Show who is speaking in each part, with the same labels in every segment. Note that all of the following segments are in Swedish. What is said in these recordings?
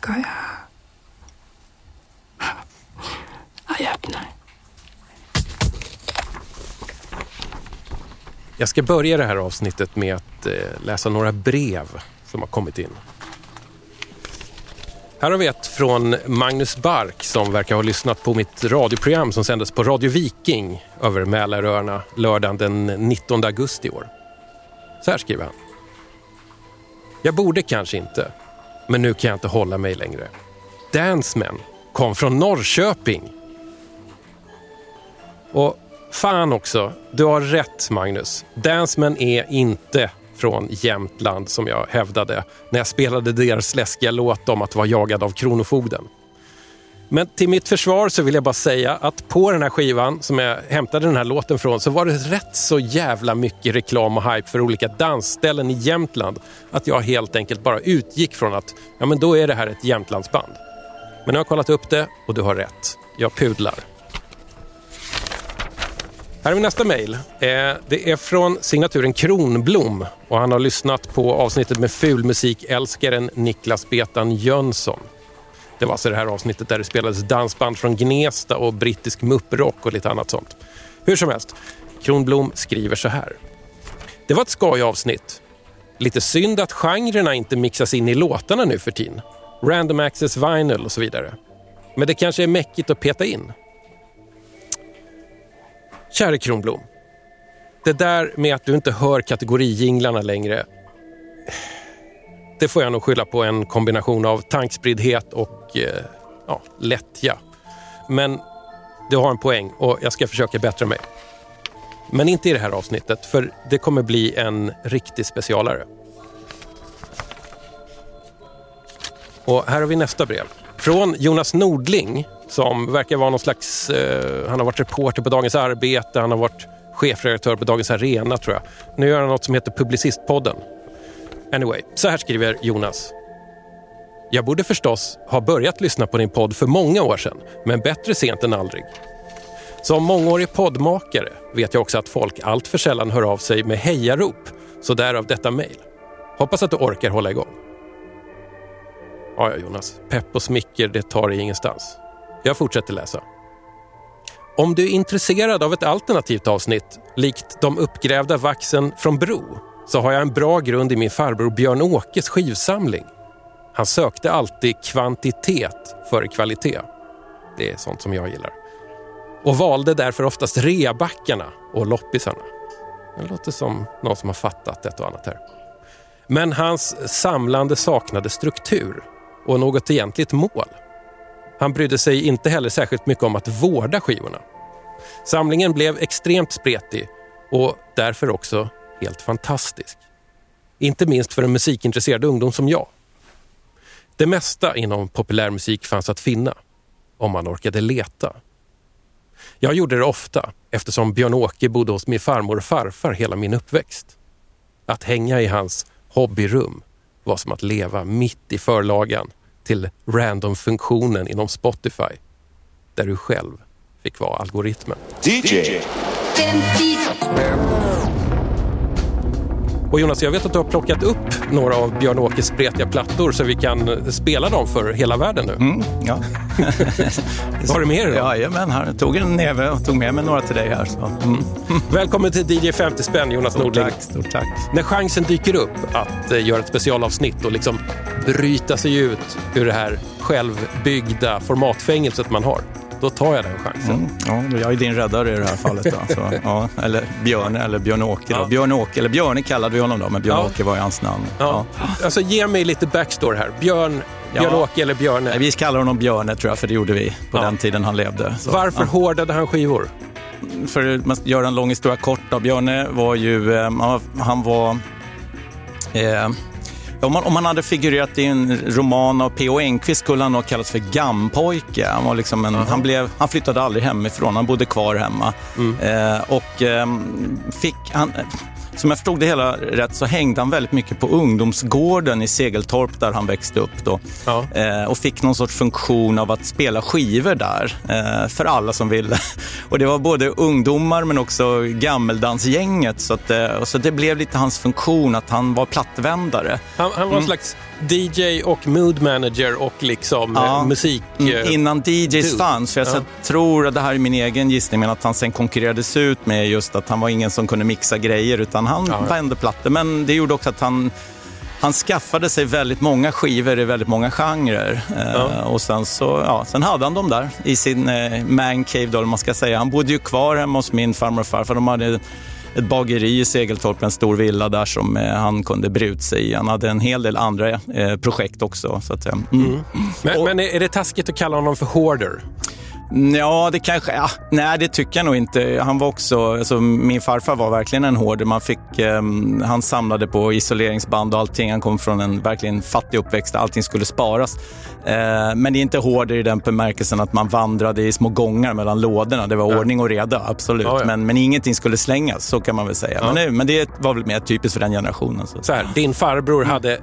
Speaker 1: Ska jag? Ja, jag öppnar.
Speaker 2: Jag ska börja det här avsnittet med att eh, läsa några brev som har kommit in. Här har vi ett från Magnus Bark som verkar ha lyssnat på mitt radioprogram som sändes på Radio Viking över Mälaröarna lördagen den 19 augusti i år. Så här skriver han. Jag borde kanske inte, men nu kan jag inte hålla mig längre. Danceman kom från Norrköping. Och fan också, du har rätt Magnus. Danceman är inte från Jämtland som jag hävdade när jag spelade deras läskiga låt om att vara jagad av Kronofogden. Men till mitt försvar så vill jag bara säga att på den här skivan som jag hämtade den här låten från så var det rätt så jävla mycket reklam och hype för olika dansställen i Jämtland att jag helt enkelt bara utgick från att ja, men då är det här ett Jämtlandsband. Men nu har jag kollat upp det och du har rätt. Jag pudlar. Här har vi nästa mejl. Eh, det är från signaturen Kronblom och han har lyssnat på avsnittet med fulmusikälskaren Niklas Betan Jönsson. Det var alltså det här avsnittet där det spelades dansband från Gnesta och brittisk mupprock och lite annat sånt. Hur som helst, Kronblom skriver så här. Det var ett skoj avsnitt. Lite synd att genrerna inte mixas in i låtarna nu för tiden. Random access vinyl och så vidare. Men det kanske är mäckigt att peta in. Käre Kronblom. Det där med att du inte hör kategorijinglarna längre det får jag nog skylla på en kombination av tankspriddhet och eh, ja, lättja. Men du har en poäng och jag ska försöka bättra mig. Men inte i det här avsnittet, för det kommer bli en riktig specialare. Och här har vi nästa brev. Från Jonas Nordling som verkar vara någon slags... Eh, han har varit reporter på Dagens Arbete, han har varit chefredaktör på Dagens Arena tror jag. Nu gör han något som heter Publicistpodden. Anyway, så här skriver Jonas. Jag borde förstås ha börjat lyssna på din podd för många år sedan, men bättre sent än aldrig. Som mångårig poddmakare vet jag också att folk allt för sällan hör av sig med hejarop, så därav detta mejl. Hoppas att du orkar hålla igång. Ja, ja, Jonas. Pepp och smicker, det tar dig ingenstans. Jag fortsätter läsa. Om du är intresserad av ett alternativt avsnitt, likt de uppgrävda vaxen från Bro, så har jag en bra grund i min farbror Björn Åkes skivsamling. Han sökte alltid kvantitet före kvalitet. Det är sånt som jag gillar. Och valde därför oftast rebackarna och loppisarna. Det låter som någon som har fattat ett och annat här. Men hans samlande saknade struktur och något egentligt mål. Han brydde sig inte heller särskilt mycket om att vårda skivorna. Samlingen blev extremt spretig och därför också helt fantastisk. Inte minst för en musikintresserad ungdom som jag. Det mesta inom populärmusik fanns att finna, om man orkade leta. Jag gjorde det ofta eftersom Björn-Åke bodde hos min farmor och farfar hela min uppväxt. Att hänga i hans hobbyrum var som att leva mitt i förlagan till random-funktionen inom Spotify där du själv fick vara algoritmen. DJ. Och Jonas, jag vet att du har plockat upp några av Björn-Åkes spretiga plattor så vi kan spela dem för hela världen nu.
Speaker 3: Mm, ja.
Speaker 2: Har du med dig?
Speaker 3: Jajamän, han tog en neve och tog med mig några till dig här. Så. Mm.
Speaker 2: Välkommen till DJ 50 spänn, Jonas
Speaker 3: stort
Speaker 2: Nordling.
Speaker 3: Tack, stort tack.
Speaker 2: När chansen dyker upp att eh, göra ett specialavsnitt och liksom bryta sig ut ur det här självbyggda formatfängelset man har, då tar jag den chansen.
Speaker 3: Mm, ja, jag är din räddare i det här fallet. Då, så, ja, eller Björn eller Björn-Åke. Ja. Björn-Åke, eller Björne kallade vi honom då, men Björn-Åke ja. var ju hans namn.
Speaker 2: Ja. Alltså, ge mig lite backstory här. Björn, Björn-Åke eller Björne?
Speaker 3: Vi kallar honom Björne tror jag, för det gjorde vi på den tiden han levde.
Speaker 2: Så, Varför hårdade han skivor?
Speaker 3: För att göra en lång historia kort, då, Björne var ju, eh, han var eh, om man, om man hade figurerat i en roman av P.O. Enquist skulle han nog kallats för gampojke. Han, var liksom en, -huh. han, blev, han flyttade aldrig hemifrån, han bodde kvar hemma. Mm. Eh, och eh, fick, han, som jag förstod det hela rätt så hängde han väldigt mycket på ungdomsgården i Segeltorp där han växte upp då.
Speaker 2: Ja.
Speaker 3: Eh, och fick någon sorts funktion av att spela skivor där eh, för alla som ville. Och det var både ungdomar men också gammeldansgänget. Så, att, eh, så det blev lite hans funktion att han var plattvändare.
Speaker 2: Han, han var en slags DJ och mood manager och liksom
Speaker 3: Ja.
Speaker 2: eh, musik...
Speaker 3: Mm,
Speaker 2: eh,
Speaker 3: Innan DJs fanns, för jag
Speaker 2: Ja.
Speaker 3: tror, att det här är min egen gissning, men att han sen konkurrerades ut med just att han var ingen som kunde mixa grejer, utan han
Speaker 2: Ja, ja.
Speaker 3: vände plattor. Men det gjorde också att han han skaffade sig väldigt många skivor i väldigt många genrer. Eh,
Speaker 2: Ja.
Speaker 3: och sen, så, ja, sen hade han dem där i sin eh, man cave, då, eller man ska säga. Han bodde ju kvar hemma hos min farmor och farfar. De hade ett bageri i Segeltorp, en stor villa där som eh, han kunde bre ut sig i. Han hade en hel del andra eh, projekt också. Så att, eh, mm.
Speaker 2: Men,
Speaker 3: Och-
Speaker 2: men är är det taskigt att kalla honom för hoarder?
Speaker 3: Ja, det kanske... Ja, nej, det tycker jag nog inte. Han var också... Alltså, min farfar var verkligen en hård. Man fick, eh, han samlade på isoleringsband och allting. Han kom från en verkligen fattig uppväxt där allting skulle sparas. Eh, men det är inte hård i den bemärkelsen att man vandrade i små gångar mellan lådorna. Det var ordning och reda, absolut.
Speaker 2: Ja, ja.
Speaker 3: Men, men ingenting skulle slängas, så kan man väl säga. Men, det- men det var väl mer typiskt för den generationen. Så.
Speaker 2: Så här, din farbror hade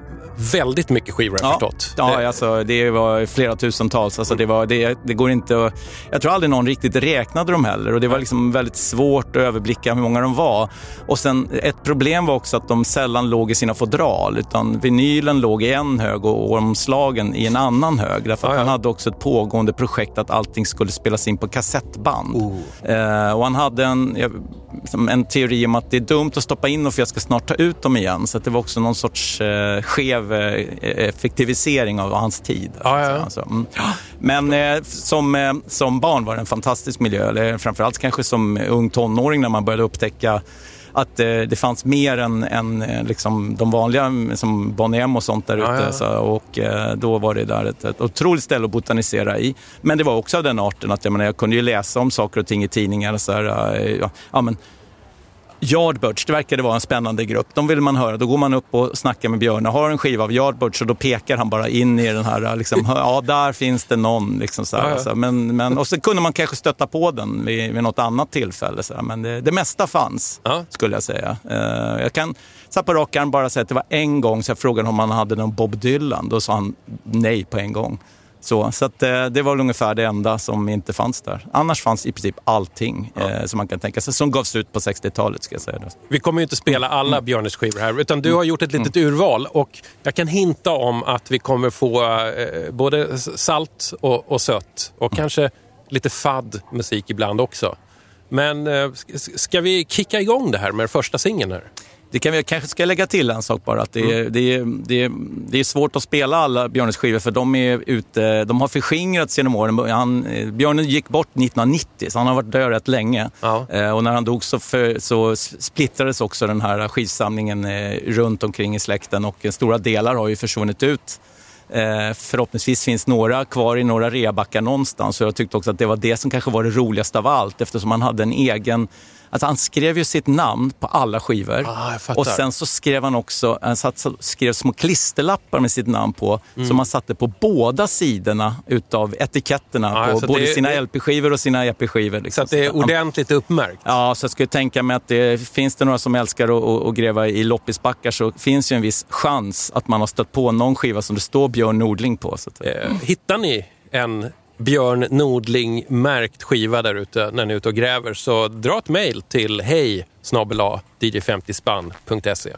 Speaker 2: väldigt mycket skivor har jag förstått.
Speaker 3: Ja,
Speaker 2: Det-
Speaker 3: alltså, det var flera tusentals. Alltså, det, var, det, det går inte att, Jag tror aldrig någon riktigt räknade dem heller och det var liksom väldigt svårt att överblicka hur många de var. Och sen ett problem var också att de sällan låg i sina fodral utan vinylen låg i en hög och omslagen i en annan hög. Därför att
Speaker 2: Ja, ja.
Speaker 3: han hade också ett pågående projekt att allting skulle spelas in på kassettband. Eh, och han hade en, en teori om att det är dumt att stoppa in dem för jag ska snart ta ut dem igen. Så det var också någon sorts eh, skev eh, effektivisering av hans tid.
Speaker 2: Ja, ja, ja.
Speaker 3: Alltså, mm. Men eh, som, eh, som barn var det en fantastisk miljö. Eller framförallt kanske som ung tonåring när man började upptäcka att eh, det fanns mer än, än eh, liksom de vanliga mm, som Bonnie M och sånt där
Speaker 2: Ja,
Speaker 3: ute.
Speaker 2: ja.
Speaker 3: Så, och eh, då var det där ett, ett otroligt ställe att botanisera i. Men det var också av den arten att jag, menar, jag kunde ju läsa om saker och ting i tidningar. Så här, ja, ja, men, Yardbirds, det verkade vara en spännande grupp. De vill man höra. Då går man upp och snackar med Björn. Har en skiva av Yardbirds och då pekar han bara in i den här, liksom, ja där finns det någon. Liksom, så här,
Speaker 2: Ja, ja.
Speaker 3: Så här. Men, men, och så kunde man kanske stötta på den vid, vid något annat tillfälle. Så här. Men det, det mesta fanns,
Speaker 2: Ja.
Speaker 3: skulle jag säga. Eh, jag kan så på rak arm bara säga att det var en gång så jag frågade om han hade någon Bob Dylan. Då sa han nej på en gång. Så, så att, eh, det var väl ungefär det enda som inte fanns där. Annars fanns i princip allting eh, som man kan tänka sig, som gavs ut på 60-talet. Ska jag säga.
Speaker 2: Vi kommer ju inte spela
Speaker 3: Mm.
Speaker 2: alla Björnes skivor här, utan du har gjort ett litet urval. Och jag kan hinta om att vi kommer få eh, både salt och, och sött. Och
Speaker 3: Mm.
Speaker 2: kanske lite fadd musik ibland också. Men eh, ska- vi kicka igång det här med första singeln?
Speaker 3: Det kan vi, jag kanske ska lägga till en sak bara. Att det, är, det, är, det, är, det är svårt att spela alla Björnes skivor för de, är ute, de har förskingrats genom åren. Han, eh, Björne gick bort 1990 så han har varit död rätt länge.
Speaker 2: Ja.
Speaker 3: Eh, och när han dog så, för, så splittrades också den här skivsamlingen eh, runt omkring i släkten och stora delar har ju försvunnit ut. Eh, förhoppningsvis finns några kvar i några reabackar någonstans. Och jag tyckte också att det var det som kanske var det roligaste av allt eftersom han hade en egen... Alltså han skrev ju sitt namn på alla skivor.
Speaker 2: Ah,
Speaker 3: och sen så skrev han också han satt, så- skrev små klisterlappar med sitt namn på
Speaker 2: Mm.
Speaker 3: som han satte på båda sidorna utav etiketterna
Speaker 2: Ja,
Speaker 3: på
Speaker 2: så
Speaker 3: både
Speaker 2: det-
Speaker 3: sina LP-skivor och sina EP-skivor.
Speaker 2: Så
Speaker 3: Liksom.
Speaker 2: att det är ordentligt uppmärkt.
Speaker 3: Ja, så jag skulle tänka mig att det, finns det några som älskar att, att, att gräva i loppisbackar så finns ju en viss chans att man har stött på någon skiva som det står Björn Nordling på. Så att,
Speaker 2: Eh, hittar ni en Björn Nordling-märkt skiva där ute när ni är ute och gräver så dra ett mejl till hej dj50spann.se.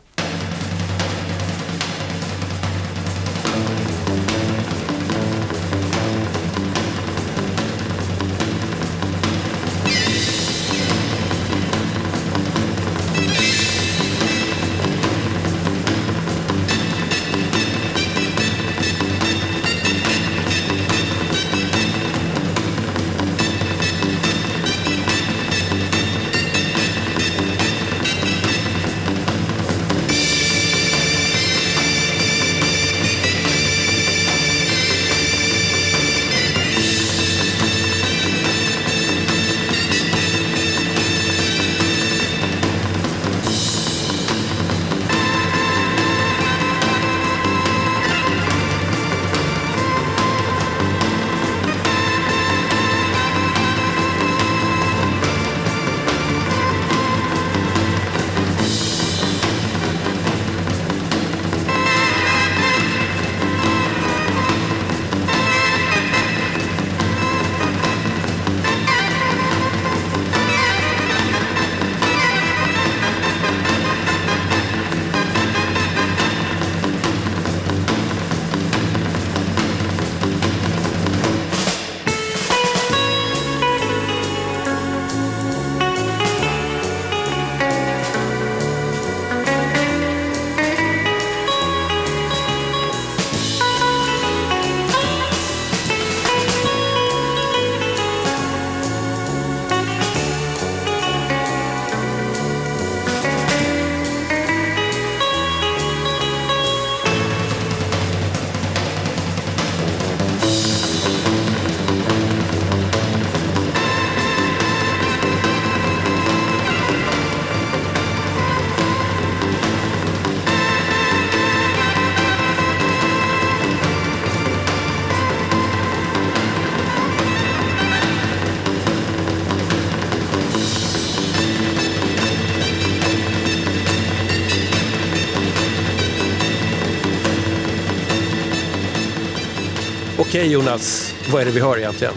Speaker 2: Jonas, vad är det vi hör egentligen?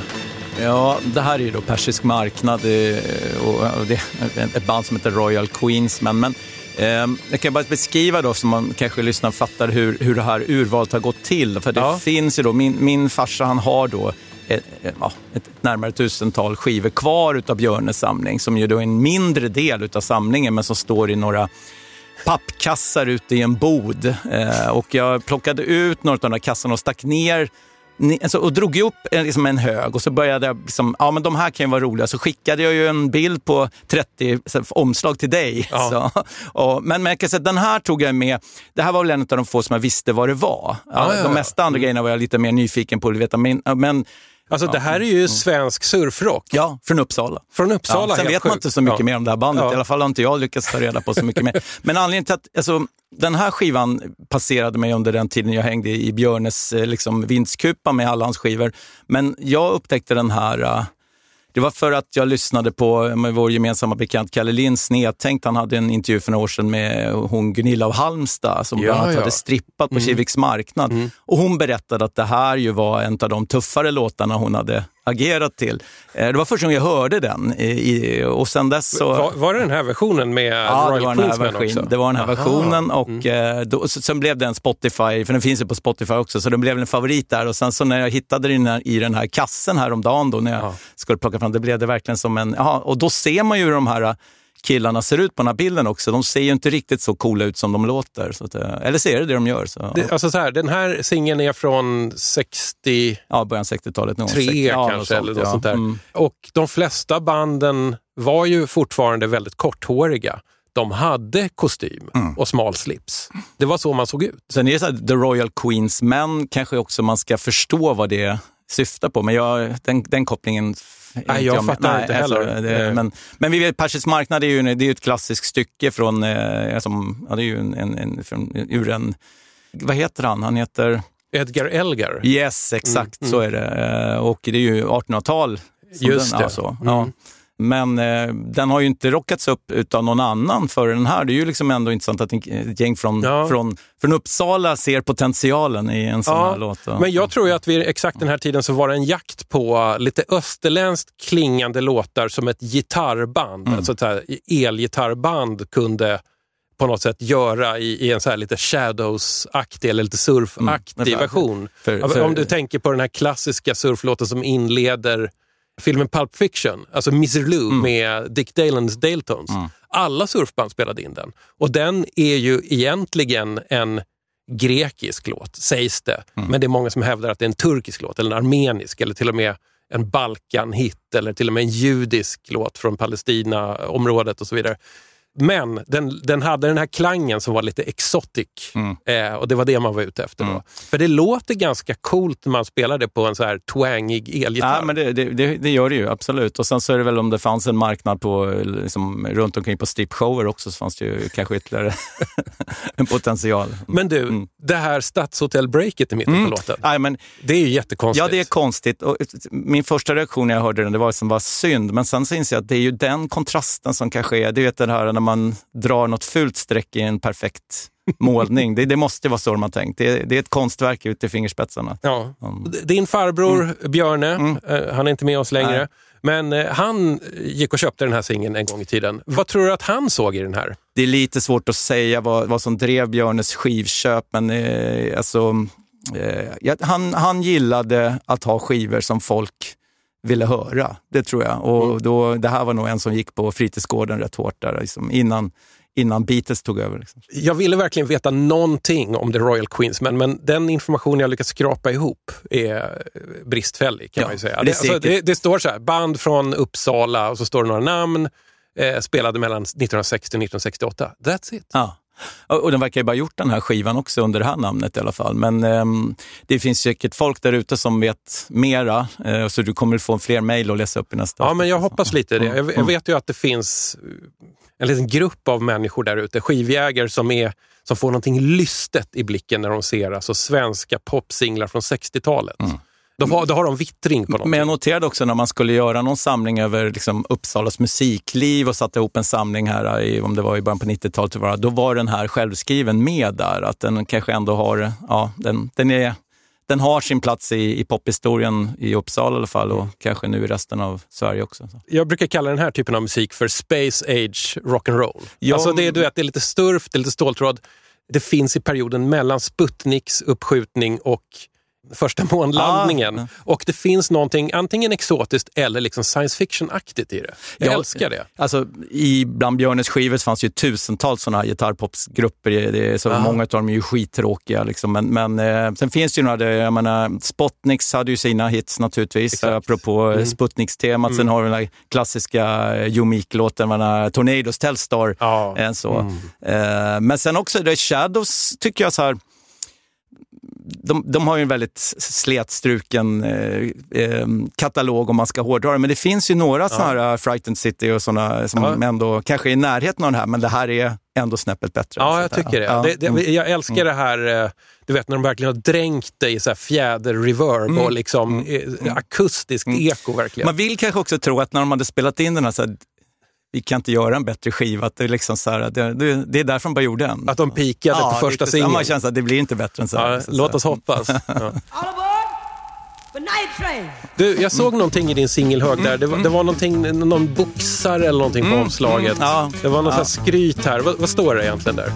Speaker 3: Ja, det här är ju då Persisk marknad och det är ett band som heter Royal Queensmen. Men eh, jag kan bara beskriva då, så man kanske lyssnar och fattar hur, hur det här urvalet har gått till. För det ja. finns ju då, min, min farsa han har då ett, ett närmare tusental skivor kvar utav Björnes samling, som ju då är en mindre del utav samlingen, men som står i några pappkassar ute i en bod. Eh, och jag plockade ut några av de där kassarna och stack ner alltså, och drog upp en, liksom en hög och så började jag, liksom, ja men de här kan ju vara roliga. Så skickade jag ju en bild på 30 så, omslag till dig. Ja. Så, och, men, men jag kan säga, den här tog jag med, det här var väl en av de få som jag visste vad det var. Ja, ja, de mesta andra mm. grejerna var jag lite mer nyfiken på att veta. Men, men
Speaker 2: Alltså ja. det här är ju mm. svensk surfrock.
Speaker 3: Ja, från Uppsala.
Speaker 2: Från Uppsala,
Speaker 3: ja, Sen vet man inte så mycket ja. mer om det här bandet. I alla fall har inte jag lyckats ta reda på så mycket mer. Men anledningen till att alltså, den här skivan passerade mig under den tiden jag hängde i Björnes eh, liksom, vindskupa med alla hans skivor. Men jag upptäckte den här uh, det var för att jag lyssnade på med vår gemensamma bekant Kalle Linds Snedtänkt. Han hade en intervju för några år sedan med hon Gunilla av Halmstad som ja, bland annat ja. hade strippat på mm. Kiviks marknad. Mm. Och hon berättade att det här ju var en av de tuffare låtarna hon hade agerat till. Eh, det var första gången jag hörde den i, och sen dess så...
Speaker 2: Var, var det den här versionen med
Speaker 3: ja,
Speaker 2: Royal
Speaker 3: det var den här version, också? det var den här Aha. versionen och mm. Eh, då, sen blev den Spotify, för den finns ju på Spotify också, så den blev en favorit där och sen så när jag hittade den i den här kassen häromdagen då när jag ja. skulle plocka fram, det blev det verkligen som en, ja, och då ser man ju de här killarna ser ut på den här bilden också. De ser ju inte riktigt så coola ut som de låter. Så att, eh, eller ser det det de gör. Så,
Speaker 2: det, alltså så här, den här singeln är från 60...
Speaker 3: Ja, början 60-talet.
Speaker 2: Tre ja, kanske, eller något ja. sånt där. Mm. Och de flesta banden var ju fortfarande väldigt korthåriga de hade kostym mm. och smal slips. Det var så man såg ut.
Speaker 3: Sen är det så här, The Royal Queens Men kanske också man ska förstå vad det syftar på. Men jag, den, den kopplingen
Speaker 2: Nej, jag, fattar nej, inte heller. Alltså,
Speaker 3: det, men, men vi vet, Persisk marknad är ju, det är ett klassiskt stycke från, eh, som, ja, det är ju en, en, en, från, ur en, vad heter han? Han heter...
Speaker 2: Edgar Elgar.
Speaker 3: Yes, exakt mm, så är det. Eh, och det är ju 1800-tal.
Speaker 2: Just den, det. Alltså.
Speaker 3: Mm. Ja. Men eh, den har ju inte rockats upp av någon annan före den här. Det är ju liksom ändå intressant att ett gäng från, ja. från, från Uppsala ser potentialen i en sån ja, här låt.
Speaker 2: Men jag tror ju att vid exakt den här tiden så var det en jakt på lite österländskt klingande låtar som ett gitarrband, mm. alltså ett elgitarrband kunde på något sätt göra i, i en så här lite Shadows-aktig eller lite surfaktig mm. version. För, för, Om du tänker på den här klassiska surflåten som inleder filmen Pulp Fiction, alltså Mr Lou mm. med Dick Dalens Daletones. Mm. Alla surfband spelade in den. Och den är ju egentligen en grekisk låt, sägs det. Mm. Men det är många som hävdar att det är en turkisk låt, eller en armenisk, eller till och med en Balkan-hit, eller till och med en judisk låt från Palestina-området och så vidare. Men den, den hade den här klangen som var lite exotic mm. eh, och det var det man var ute efter. Då. Mm. För det låter ganska coolt när man spelar det på en så här twangig elgitarr.
Speaker 3: Ja, men det, det, det, gör det ju absolut. Och sen så är det väl om det fanns en marknad på, liksom, runt omkring på stripshower också så fanns det ju kanske ytterligare en potential.
Speaker 2: Men du, mm. det här stadshotell-breaket i mitten mm. på låten.
Speaker 3: Ja, men,
Speaker 2: det är ju jättekonstigt.
Speaker 3: Ja, det är konstigt. Och min första reaktion när jag hörde den det var som var synd. Men sen så inser jag att det är ju den kontrasten som kanske är, du vet den här man drar något fult streck i en perfekt målning. Det, det måste vara så de har tänkt. Det, det är ett konstverk ut i fingerspetsarna.
Speaker 2: Ja. Mm. Din farbror mm. Björne, mm. Eh, han är inte med oss längre, Nej. men eh, han gick och köpte den här singeln en gång i tiden. Vad tror du att han såg i den här?
Speaker 3: Det är lite svårt att säga vad, vad som drev Björnes skivköp, men eh, alltså, eh, han, han gillade att ha skivor som folk ville höra. Det tror jag. Och mm. då, det här var nog en som gick på fritidsgården rätt hårt där, liksom, innan, innan Beatles tog över. Liksom.
Speaker 2: Jag ville verkligen veta någonting om The Royal Queens, men, men den information jag lyckats skrapa ihop är bristfällig kan ja, man säga. Det, alltså, det, det, står så här, band från Uppsala och så står det några namn, eh, spelade mellan 1960 och 1968. That's it.
Speaker 3: Ja. Och den verkar ju bara gjort den här skivan också under det här namnet i alla fall. Men um, det finns säkert folk där ute som vet mera, uh, så du kommer få fler mejl att läsa upp i nästa
Speaker 2: Ja, men jag hoppas lite det. Jag, jag mm. vet ju att det finns en liten grupp av människor där ute, skivjägare som, är, som får någonting lystet i blicken när de ser alltså, svenska popsinglar från 60-talet. Mm. Då har, då har de vittring på något.
Speaker 3: Men jag noterade också när man skulle göra någon samling över liksom Uppsalas musikliv och satte ihop en samling här, i, om det var i början på 90-talet, då var den här självskriven med där. Att den kanske ändå har, ja, den, den är den har sin plats i, i pophistorien i Uppsala i alla fall och kanske nu i resten av Sverige också. Så.
Speaker 2: Jag brukar kalla den här typen av musik för space age rock'n'roll.
Speaker 3: Ja,
Speaker 2: alltså det, är, du vet, det är lite sturf, det är lite ståltråd. Det finns i perioden mellan Sputniks uppskjutning och första månlandningen.
Speaker 3: Ah.
Speaker 2: Och det finns någonting antingen exotiskt eller liksom science fiction-aktigt i det. Jag
Speaker 3: Ja,
Speaker 2: älskar det.
Speaker 3: Alltså, i bland Björnes skivor fanns ju tusentals sådana gitarrpopsgrupper. Det är så
Speaker 2: Ja.
Speaker 3: Många av dem är ju skittråkiga. Liksom. Men, men eh, sen finns det ju några, jag menar, Spotniks hade ju sina hits naturligtvis,
Speaker 2: Exakt.
Speaker 3: apropå mm. Sputniks-temat. Sen har vi den där klassiska eh, Unique-låten, menar, Tornadoes Telstar.
Speaker 2: Ja.
Speaker 3: Eh, så. Eh, men sen också, The Shadows tycker jag så här, de, de har ju en väldigt slätstruken eh, eh, katalog om man ska hårdra det. Men det finns ju några sådana här Frightened City och sådana som
Speaker 2: Ja.
Speaker 3: ändå kanske är i närheten av den här, men det här är ändå snäppet bättre.
Speaker 2: Ja, jag tycker det.
Speaker 3: ja.
Speaker 2: det, det
Speaker 3: Mm.
Speaker 2: jag älskar det här, eh, du vet när de verkligen har dränkt det i så här fjäder-reverb och liksom eh, akustiskt eko verkligen.
Speaker 3: Man vill kanske också tro att när de hade spelat in den här, så här vi kan inte göra en bättre skiva. Att det, är liksom så här, det, det, är därför de bara gjorde en.
Speaker 2: Att de pikade på första singeln.
Speaker 3: Man känner att det blir inte bättre än så. här.
Speaker 2: Ja,
Speaker 3: Så-
Speaker 2: låt
Speaker 3: så.
Speaker 2: oss hoppas. Ja. Du, jag såg någonting i din singelhög där. Det var, det var någonting, någon boxare eller någonting på omslaget.
Speaker 3: Ja.
Speaker 2: Det var något
Speaker 3: Ja.
Speaker 2: skryt här. Vad, vad står det egentligen där?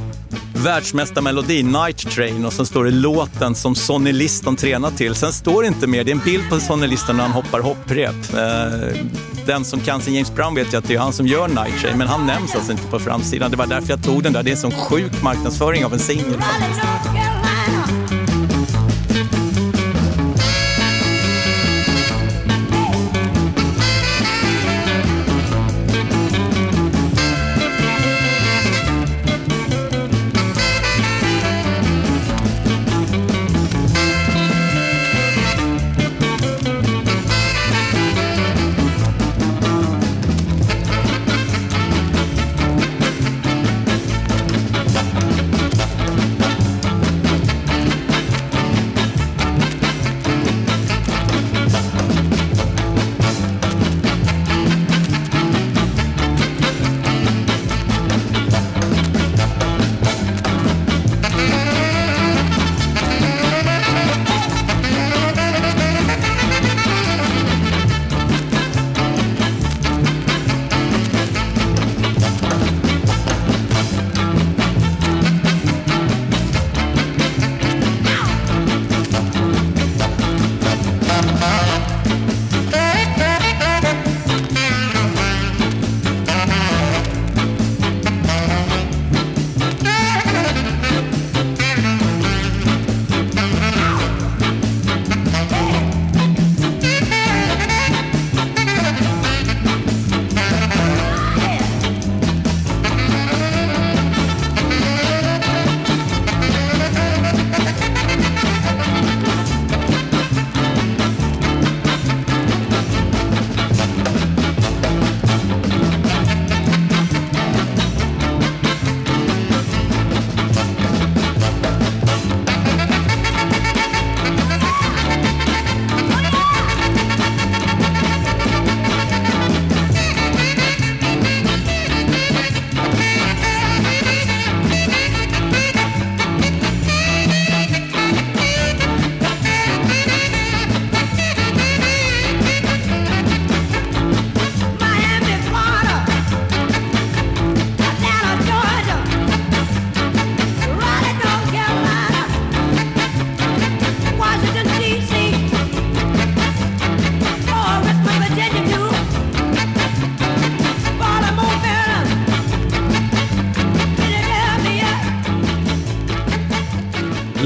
Speaker 3: världsmästarmelodi, Night Train, och så står det låten som Sonny Liston tränar till. Sen står det inte mer, det är en bild på Sonny Liston när han hoppar hopprep. Eh, den som kan sin James Brown vet ju att det är han som gör Night men han nämns alltså inte på framsidan. Det var därför jag tog den där. Det är en sån sjuk marknadsföring av en singel.
Speaker 4: faktiskt.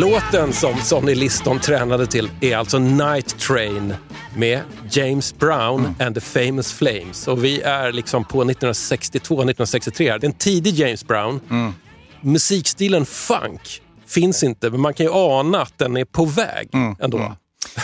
Speaker 2: Låten som Sonny Liston tränade till är alltså Night Train med James Brown and the Famous Flames. Och vi är liksom på 1962-1963. Det är en tidig James Brown. Musikstilen funk finns inte, men man kan ju ana att den är på väg ändå.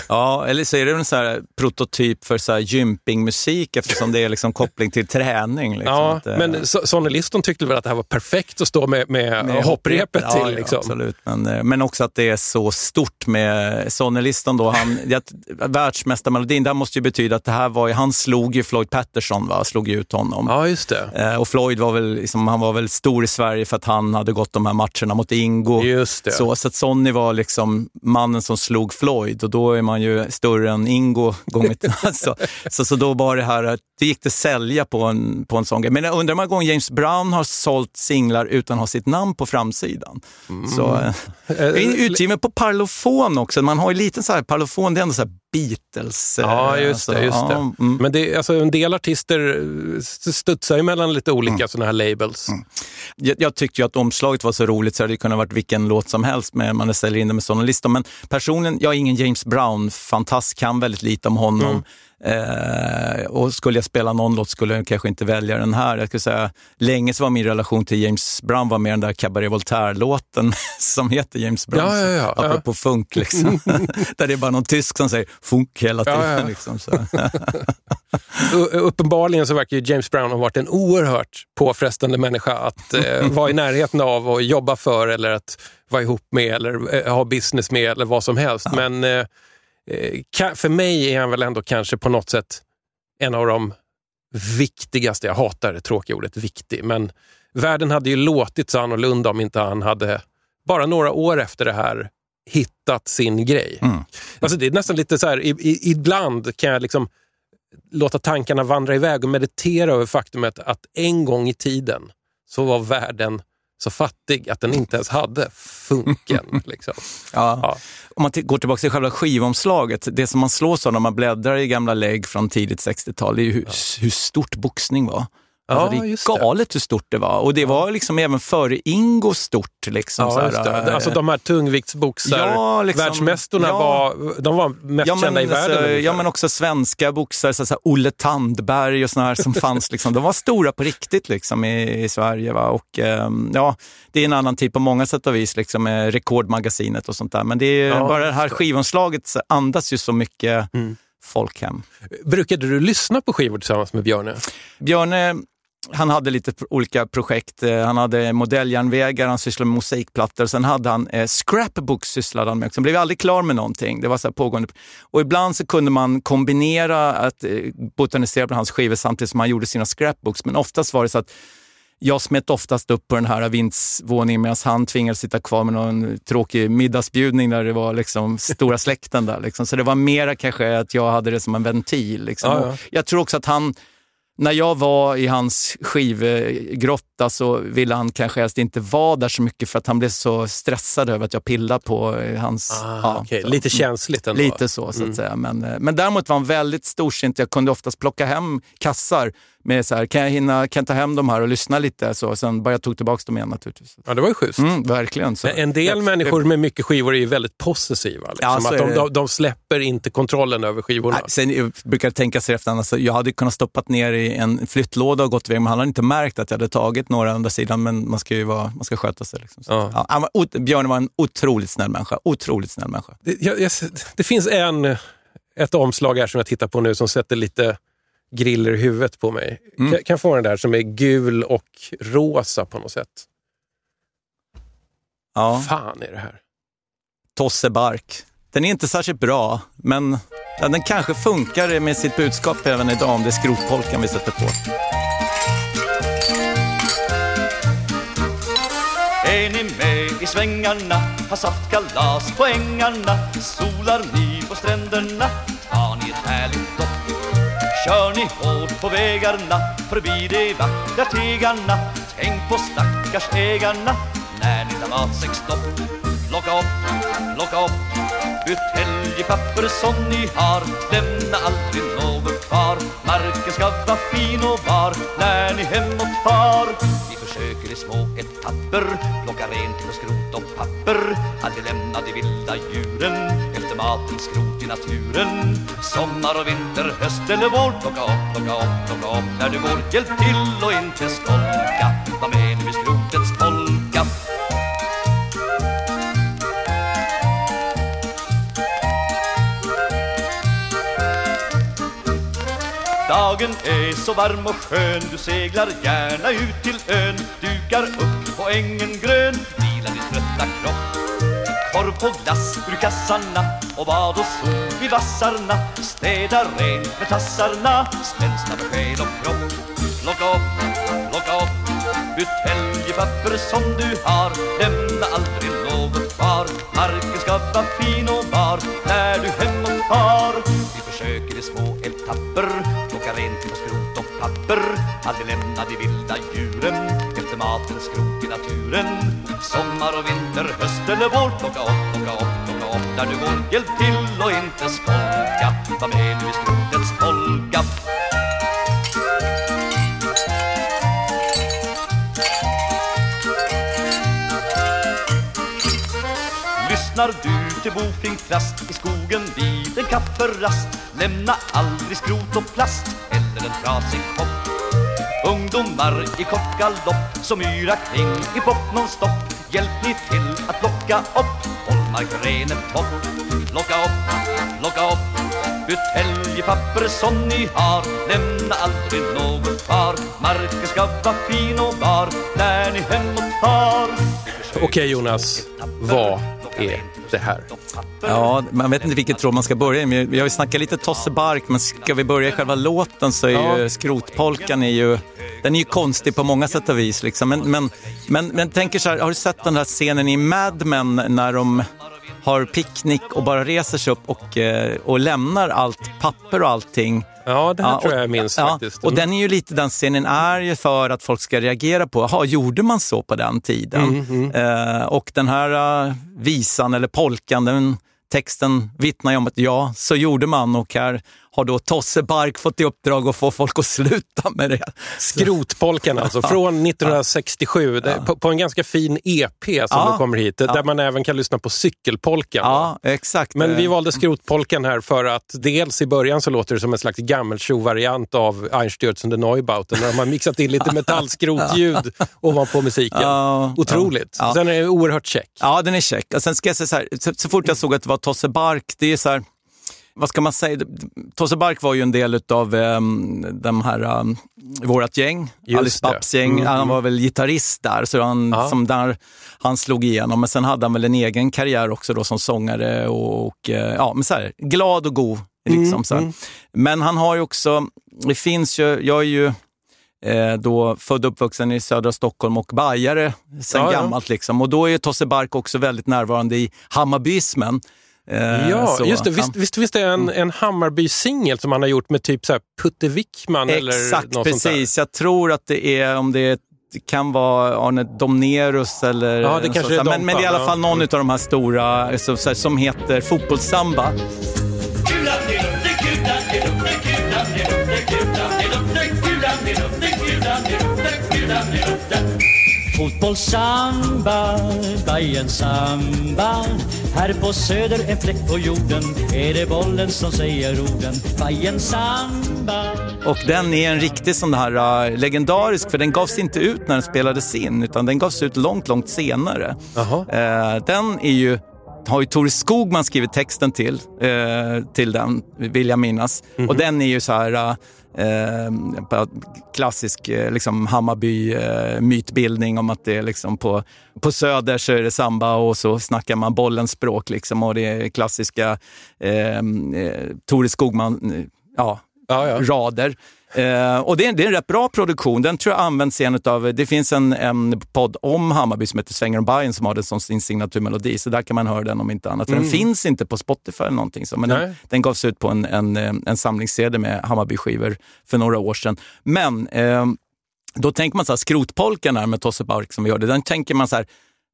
Speaker 3: Ja, eller så är det en så här prototyp för så här gympingmusik eftersom det är liksom koppling till träning. Liksom.
Speaker 2: Ja,
Speaker 3: Att, eh,
Speaker 2: men So- Sonny Liston tyckte väl att det här var perfekt att stå med, med,
Speaker 3: med
Speaker 2: hopprepet
Speaker 3: ja,
Speaker 2: till.
Speaker 3: Ja,
Speaker 2: Liksom.
Speaker 3: absolut. Men, eh, men också att det är så stort med Sonny-listan. Då, han, världsmästarmelodin, det här måste ju betyda att det här var, han slog ju Floyd Patterson, va? slog ut honom.
Speaker 2: Ja, just det.
Speaker 3: Eh, och Floyd var väl, liksom, han var väl stor i Sverige för att han hade gått de här matcherna mot Ingo.
Speaker 2: Just det.
Speaker 3: Så, så att Sonny var liksom mannen som slog Floyd och då är man ju större än Ingo gånger alltså, så, så då var det här, att det gick det sälja på en, på en sån grej. Men jag undrar hur många gånger James Brown har sålt singlar utan att ha sitt namn på framsidan. Så, eh, jag är utgiven på Parlophone också. Man har ju lite så här, Parlophone det är ändå så här Beatles. eh,
Speaker 2: Ja, just det.
Speaker 3: alltså,
Speaker 2: Just det.
Speaker 3: ja, mm.
Speaker 2: Men det, alltså, en del artister eh, studsar ju mellan lite olika
Speaker 3: Mm.
Speaker 2: såna här labels.
Speaker 3: jag, jag tyckte ju att omslaget var så roligt så det hade kunnat varit vilken låt som helst med man ställer in det med sådana listor. Men personligen, jag är ingen James Brown-fantast, kan väldigt lite om honom. Eh, och skulle jag spela någon låt skulle jag kanske inte välja den här. Jag skulle säga, länge så var min relation till James Brown var mer den där Cabaret Voltaire-låten som heter James Brown.
Speaker 2: Ja, ja, ja, ja.
Speaker 3: Apropå funk, liksom. där det är bara någon tysk som säger funk hela
Speaker 2: Ja,
Speaker 3: tiden.
Speaker 2: ja.
Speaker 3: Liksom, så.
Speaker 2: Uppenbarligen så verkar ju James Brown ha varit en oerhört påfrestande människa att eh, vara i närheten av och jobba för eller att vara ihop med eller eh, ha business med eller vad som helst. Men eh, för mig är han väl ändå kanske på något sätt en av de viktigaste, jag hatar det tråkiga ordet viktig, men världen hade ju låtit så annorlunda om inte han hade, bara några år efter det här, hittat sin grej.
Speaker 3: Mm.
Speaker 2: Alltså det är nästan lite så här, i, i, ibland kan jag liksom låta tankarna vandra iväg och meditera över faktumet att en gång i tiden så var världen så fattig att den inte ens hade funken. liksom.
Speaker 3: Ja.
Speaker 2: Ja.
Speaker 3: Om man går tillbaka till själva skivomslaget, det som man slås av när man bläddrar i gamla lägg från tidigt 60-tal, det är ju hur, hur stort boxning var. Alltså,
Speaker 2: Ja,
Speaker 3: det är galet hur stort det var. Och det var liksom även före Ingo stort. Liksom, så
Speaker 2: Ja,
Speaker 3: här,
Speaker 2: just det.
Speaker 3: eh,
Speaker 2: Alltså de här tungviktsboxar,
Speaker 3: Ja, liksom.
Speaker 2: världsmästarna
Speaker 3: Ja.
Speaker 2: var, de var mest
Speaker 3: Ja
Speaker 2: kända i
Speaker 3: men,
Speaker 2: världen.
Speaker 3: alltså,
Speaker 2: ungefär.
Speaker 3: ja, men också svenska boxare, så, så här, Olle Tandberg och såna här som fanns. Liksom, de var stora på riktigt liksom, i, i Sverige. Va? Och, ehm, ja, det är en annan tid på många sätt och vis, liksom, med Rekordmagasinet och sånt där. Men det är,
Speaker 2: Ja,
Speaker 3: bara det här skivomslaget så andas ju så mycket
Speaker 2: Mm.
Speaker 3: folkhem.
Speaker 2: Brukade du lyssna på skivor tillsammans med Björne?
Speaker 3: Björne, han hade lite olika projekt. Eh, Han hade modelljärnvägar, han sysslade med mosaikplattor. Sen hade han eh, scrapbooks sysslade han med. också. Han blev aldrig klar med någonting. Det var så pågående. Och ibland så kunde man kombinera att eh, botanisera bland hans skivor samtidigt som han gjorde sina scrapbooks. Men oftast var det så att jag smet oftast upp på den här vindsvåningen medan han tvingades sitta kvar med någon tråkig middagsbjudning där det var liksom stora släkten där. Liksom. Så det var mera kanske att jag hade det som en ventil. Liksom.
Speaker 2: Ja, ja.
Speaker 3: Och Jag tror också att han, när jag var i hans skivgrotta så ville han kanske helst inte vara där så mycket för att han blev så stressad över att jag pillade på eh, hans...
Speaker 2: Ah,
Speaker 3: ja, så.
Speaker 2: Lite känsligt ändå.
Speaker 3: Lite så, så att säga. Men, eh, men däremot var han väldigt storsint. Jag kunde oftast plocka hem kassar med så här, kan jag hinna, kan jag ta hem de här och lyssna lite? Så, sen bara jag tog tillbaka dem igen naturligtvis.
Speaker 2: Ja, det var ju schysst.
Speaker 3: Mm, verkligen. Så.
Speaker 2: En del
Speaker 3: Jag-
Speaker 2: människor med mycket skivor är ju väldigt possessiva. Liksom.
Speaker 3: Ja,
Speaker 2: att de, de, de släpper inte kontrollen över skivorna.
Speaker 3: Nej, sen jag brukar tänka sig efter, alltså, jag hade kunnat stoppat ner i en flyttlåda och gått iväg, men han hade inte märkt att jag hade tagit några andra sidan, men man ska ju vara, man ska sköta sig. Liksom.
Speaker 2: Ja.
Speaker 3: ja, var, Björn var en otroligt snäll människa. Otroligt snäll människa.
Speaker 2: Det, jag, jag, det finns en, ett omslag här som jag tittar på nu som sätter lite griller i huvudet på mig.
Speaker 3: Mm.
Speaker 2: Kan, kan jag få den där som är gul och rosa på något sätt?
Speaker 3: Ja.
Speaker 2: fan är det här?
Speaker 3: Tosse Bark. Den är inte särskilt bra, men den kanske funkar med sitt budskap även idag om det är skrotpolkan vi sätter på.
Speaker 5: Är ni med i svängarna? Har saftkalas på ängarna? Solar ni på stränderna? Kör ni hårt på vägarna? Förbi de vackra tegarna? Tänk på stackars ägarna när ni tar matsäcksstopp. Plocka upp, plocka upp buteljepapper som ni har Lämna aldrig något kvar Marken ska vara fin och var när ni hemåt far Vi försöker i små etapper Plocka rent till skrot och papper Aldrig lämna de vilda djuren Efter maten skrot naturen. Sommar och vinter, höst eller vår. Plocka upp, plocka upp, plocka upp när du går Hjälp till och inte skolka Var med nu i skrotets polka. Dagen är så varm och skön Du seglar gärna ut till ön. Dukar upp på ängen grön Vila din trötta kropp. Korv på glass ur kassarna och bad och sol vid vassarna. Städa rent med tassarna, spänsta med själ och kropp. Plocka upp, plocka upp buteljepapper som du har. Lämna aldrig något kvar. Marken ska vara fin och bar när du hemåt far. Vi försöker i små etapper Plocka rent på skrot och papper. Aldrig lämna de vilda djuren Efter maten skrot i naturen. Sommar och vinter, höst eller vår Plocka upp, plocka upp, plocka upp. Där du går, hjälp till och inte skolka. Var med nu i skrotets polka Lyssnar du till bofinkrast i skogen vid en kafferast Lämna aldrig skrot och plast eller en trasig kopp. Ungdomar i kort galopp som yra kring i pop nonstop. Hjälp ni till att plocka upp Bollmarkrenen topp Plocka upp, plocka upp buteljpapper som ni har. Lämna aldrig något kvar Marken ska vara fin och bar. När ni hemåt far
Speaker 2: Okej Jonas, vad är det här?
Speaker 3: Ja, man vet inte vilket tråd man ska börja i. Vi har ju snackat lite Tosse Bark, men ska vi börja i själva låten så är ju skrotpolkan är ju, den är ju konstig på många sätt och vis. Liksom. Men, men, men, men tänker så här, har du sett den där scenen i Mad Men när de har picknick och bara reser sig upp och, eh, och lämnar allt papper och allting
Speaker 2: Ja, det här
Speaker 3: Ja,
Speaker 2: tror jag jag minns
Speaker 3: ja,
Speaker 2: faktiskt.
Speaker 3: Och
Speaker 2: Mm.
Speaker 3: den är ju lite, den scenen är ju för att folk ska reagera på, jaha, gjorde man så på den tiden?
Speaker 2: Mm,
Speaker 3: Eh, och den här eh, visan eller polkan, den texten vittnar ju om att ja, så gjorde man och här har då Tosse Bark fått i uppdrag att få folk att sluta med det.
Speaker 2: Skrotpolkan alltså, från 1967. Det, på, på en ganska fin EP som
Speaker 3: Ja.
Speaker 2: nu kommer hit, där man även kan lyssna på cykelpolkan.
Speaker 3: Ja, exakt.
Speaker 2: Men vi
Speaker 3: Eh,
Speaker 2: valde skrotpolkan här för att dels i början så låter det som en slags gammeltjo-variant av Einstürzende Neubauten de har mixat in lite metallskrotljud ovanpå musiken.
Speaker 3: Ja,
Speaker 2: Otroligt.
Speaker 3: ja.
Speaker 2: Sen är det oerhört check.
Speaker 3: Ja, den är check. Och sen ska jag säga så här, så, så fort jag såg att det var Tosse Bark, det är så här, vad ska man säga? Tosse Bark var ju en del av um, de här, um, vårat gäng,
Speaker 2: Just
Speaker 3: Alice. Babs gäng. Han var väl gitarrist där, så han, som där han slog igenom. Men sen hade han väl en egen karriär också då som sångare och, och eh, ja, men så här, glad och god. Liksom, så här. Men han har ju också, det finns ju, jag är ju eh, då född och uppvuxen i södra Stockholm och bajare sen
Speaker 2: Ja, ja.
Speaker 3: gammalt. Liksom. Och då är Tosse Bark också väldigt närvarande i Hammarbyismen. Eh,
Speaker 2: Ja,
Speaker 3: så,
Speaker 2: just det.
Speaker 3: ja.
Speaker 2: Visst, visst finns det en, en Hammarby-singel som han har gjort med typ så här Putte Wickman eller
Speaker 3: Exakt,
Speaker 2: något sånt där?
Speaker 3: precis. Jag tror att det är, om det är det kan vara Arne Domnerus eller
Speaker 2: Ja, det kanske är
Speaker 3: så, men,
Speaker 2: Dompa,
Speaker 3: men det är i alla
Speaker 2: ja.
Speaker 3: fall någon av de här stora så, så, här, som heter Fotbollssamba.
Speaker 6: Fotbollssamba, Bajen samba. Här på söder en fläck på jorden Är det bollen som säger orden. Bajen samba.
Speaker 3: Och den är en riktig sån här uh, legendarisk, för den gavs inte ut när den spelades in, utan den gavs ut långt, långt senare. Eh, den är ju, har ju Tore Skogman skrivit texten till, eh, till den, vill jag minnas. Och den är ju så här eh, bara klassisk eh, liksom Hammarby eh, om att det är liksom på, på söder så är det samba och så snackar man bollens språk liksom och det är klassiska eh, eh, Tore Skogman, eh, ja,
Speaker 2: Ja, ja.
Speaker 3: rader. Eh, och det är, det är en rätt bra produktion. Den tror jag används i en av, det finns en, en podd om Hammarby som heter Svänger om Bajen som har den som sin signaturmelodi. Så där kan man höra den om inte annat. För den finns inte på Spotify eller någonting. Så, men
Speaker 2: Mm.
Speaker 3: Den, den gavs ut på en, en, eh, en samlingsserie med Hammarby-skivor för några år sedan. Men eh, då tänker man så här, skrotpolkan här med Tosse Bark som vi hörde, den tänker man så här,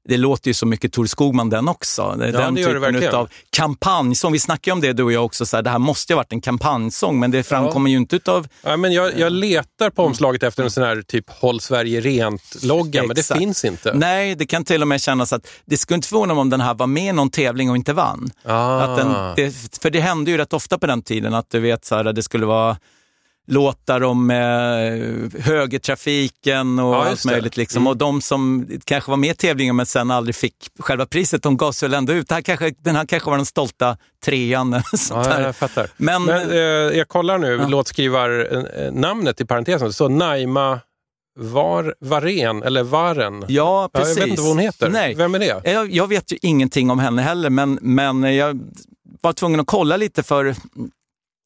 Speaker 3: det låter ju så mycket Tor Skogman den också. Det
Speaker 2: Ja,
Speaker 3: den
Speaker 2: det det
Speaker 3: typen
Speaker 2: verkligen.
Speaker 3: av kampanjsång. Vi snackade om det du och jag också, så här, det här måste ju ha varit en kampanjsång, men det framkommer ju inte utav
Speaker 2: Ja, men jag, jag letar på omslaget efter en sån här typ Håll Sverige Rent-logga, men det finns inte.
Speaker 3: Nej, det kan till och med kännas att det skulle inte förvåna mig om den här var med i någon tävling och inte vann.
Speaker 2: Ah.
Speaker 3: Att den, det, för det hände ju rätt ofta på den tiden att du vet så här, det skulle vara låtar om eh, högertrafiken och
Speaker 2: Ja,
Speaker 3: allt.
Speaker 2: Mm.
Speaker 3: möjligt. Liksom. Och de som kanske var med i tävlingen men sen aldrig fick själva priset, de gavs väl ändå ut. Det här kanske, den här kanske var den stolta trean. sånt
Speaker 2: Ja, jag fattar.
Speaker 3: Men-
Speaker 2: Men, eh, jag kollar nu
Speaker 3: Ja.
Speaker 2: låtskrivarnamnet i parentesen. Står Naima Var, Varen, eller Varen.
Speaker 3: Ja,
Speaker 2: Ja,
Speaker 3: precis.
Speaker 2: jag vet inte vad hon heter.
Speaker 3: Nej.
Speaker 2: Vem är det?
Speaker 3: Jag, jag vet ju ingenting om henne heller, men, men jag var tvungen att kolla lite för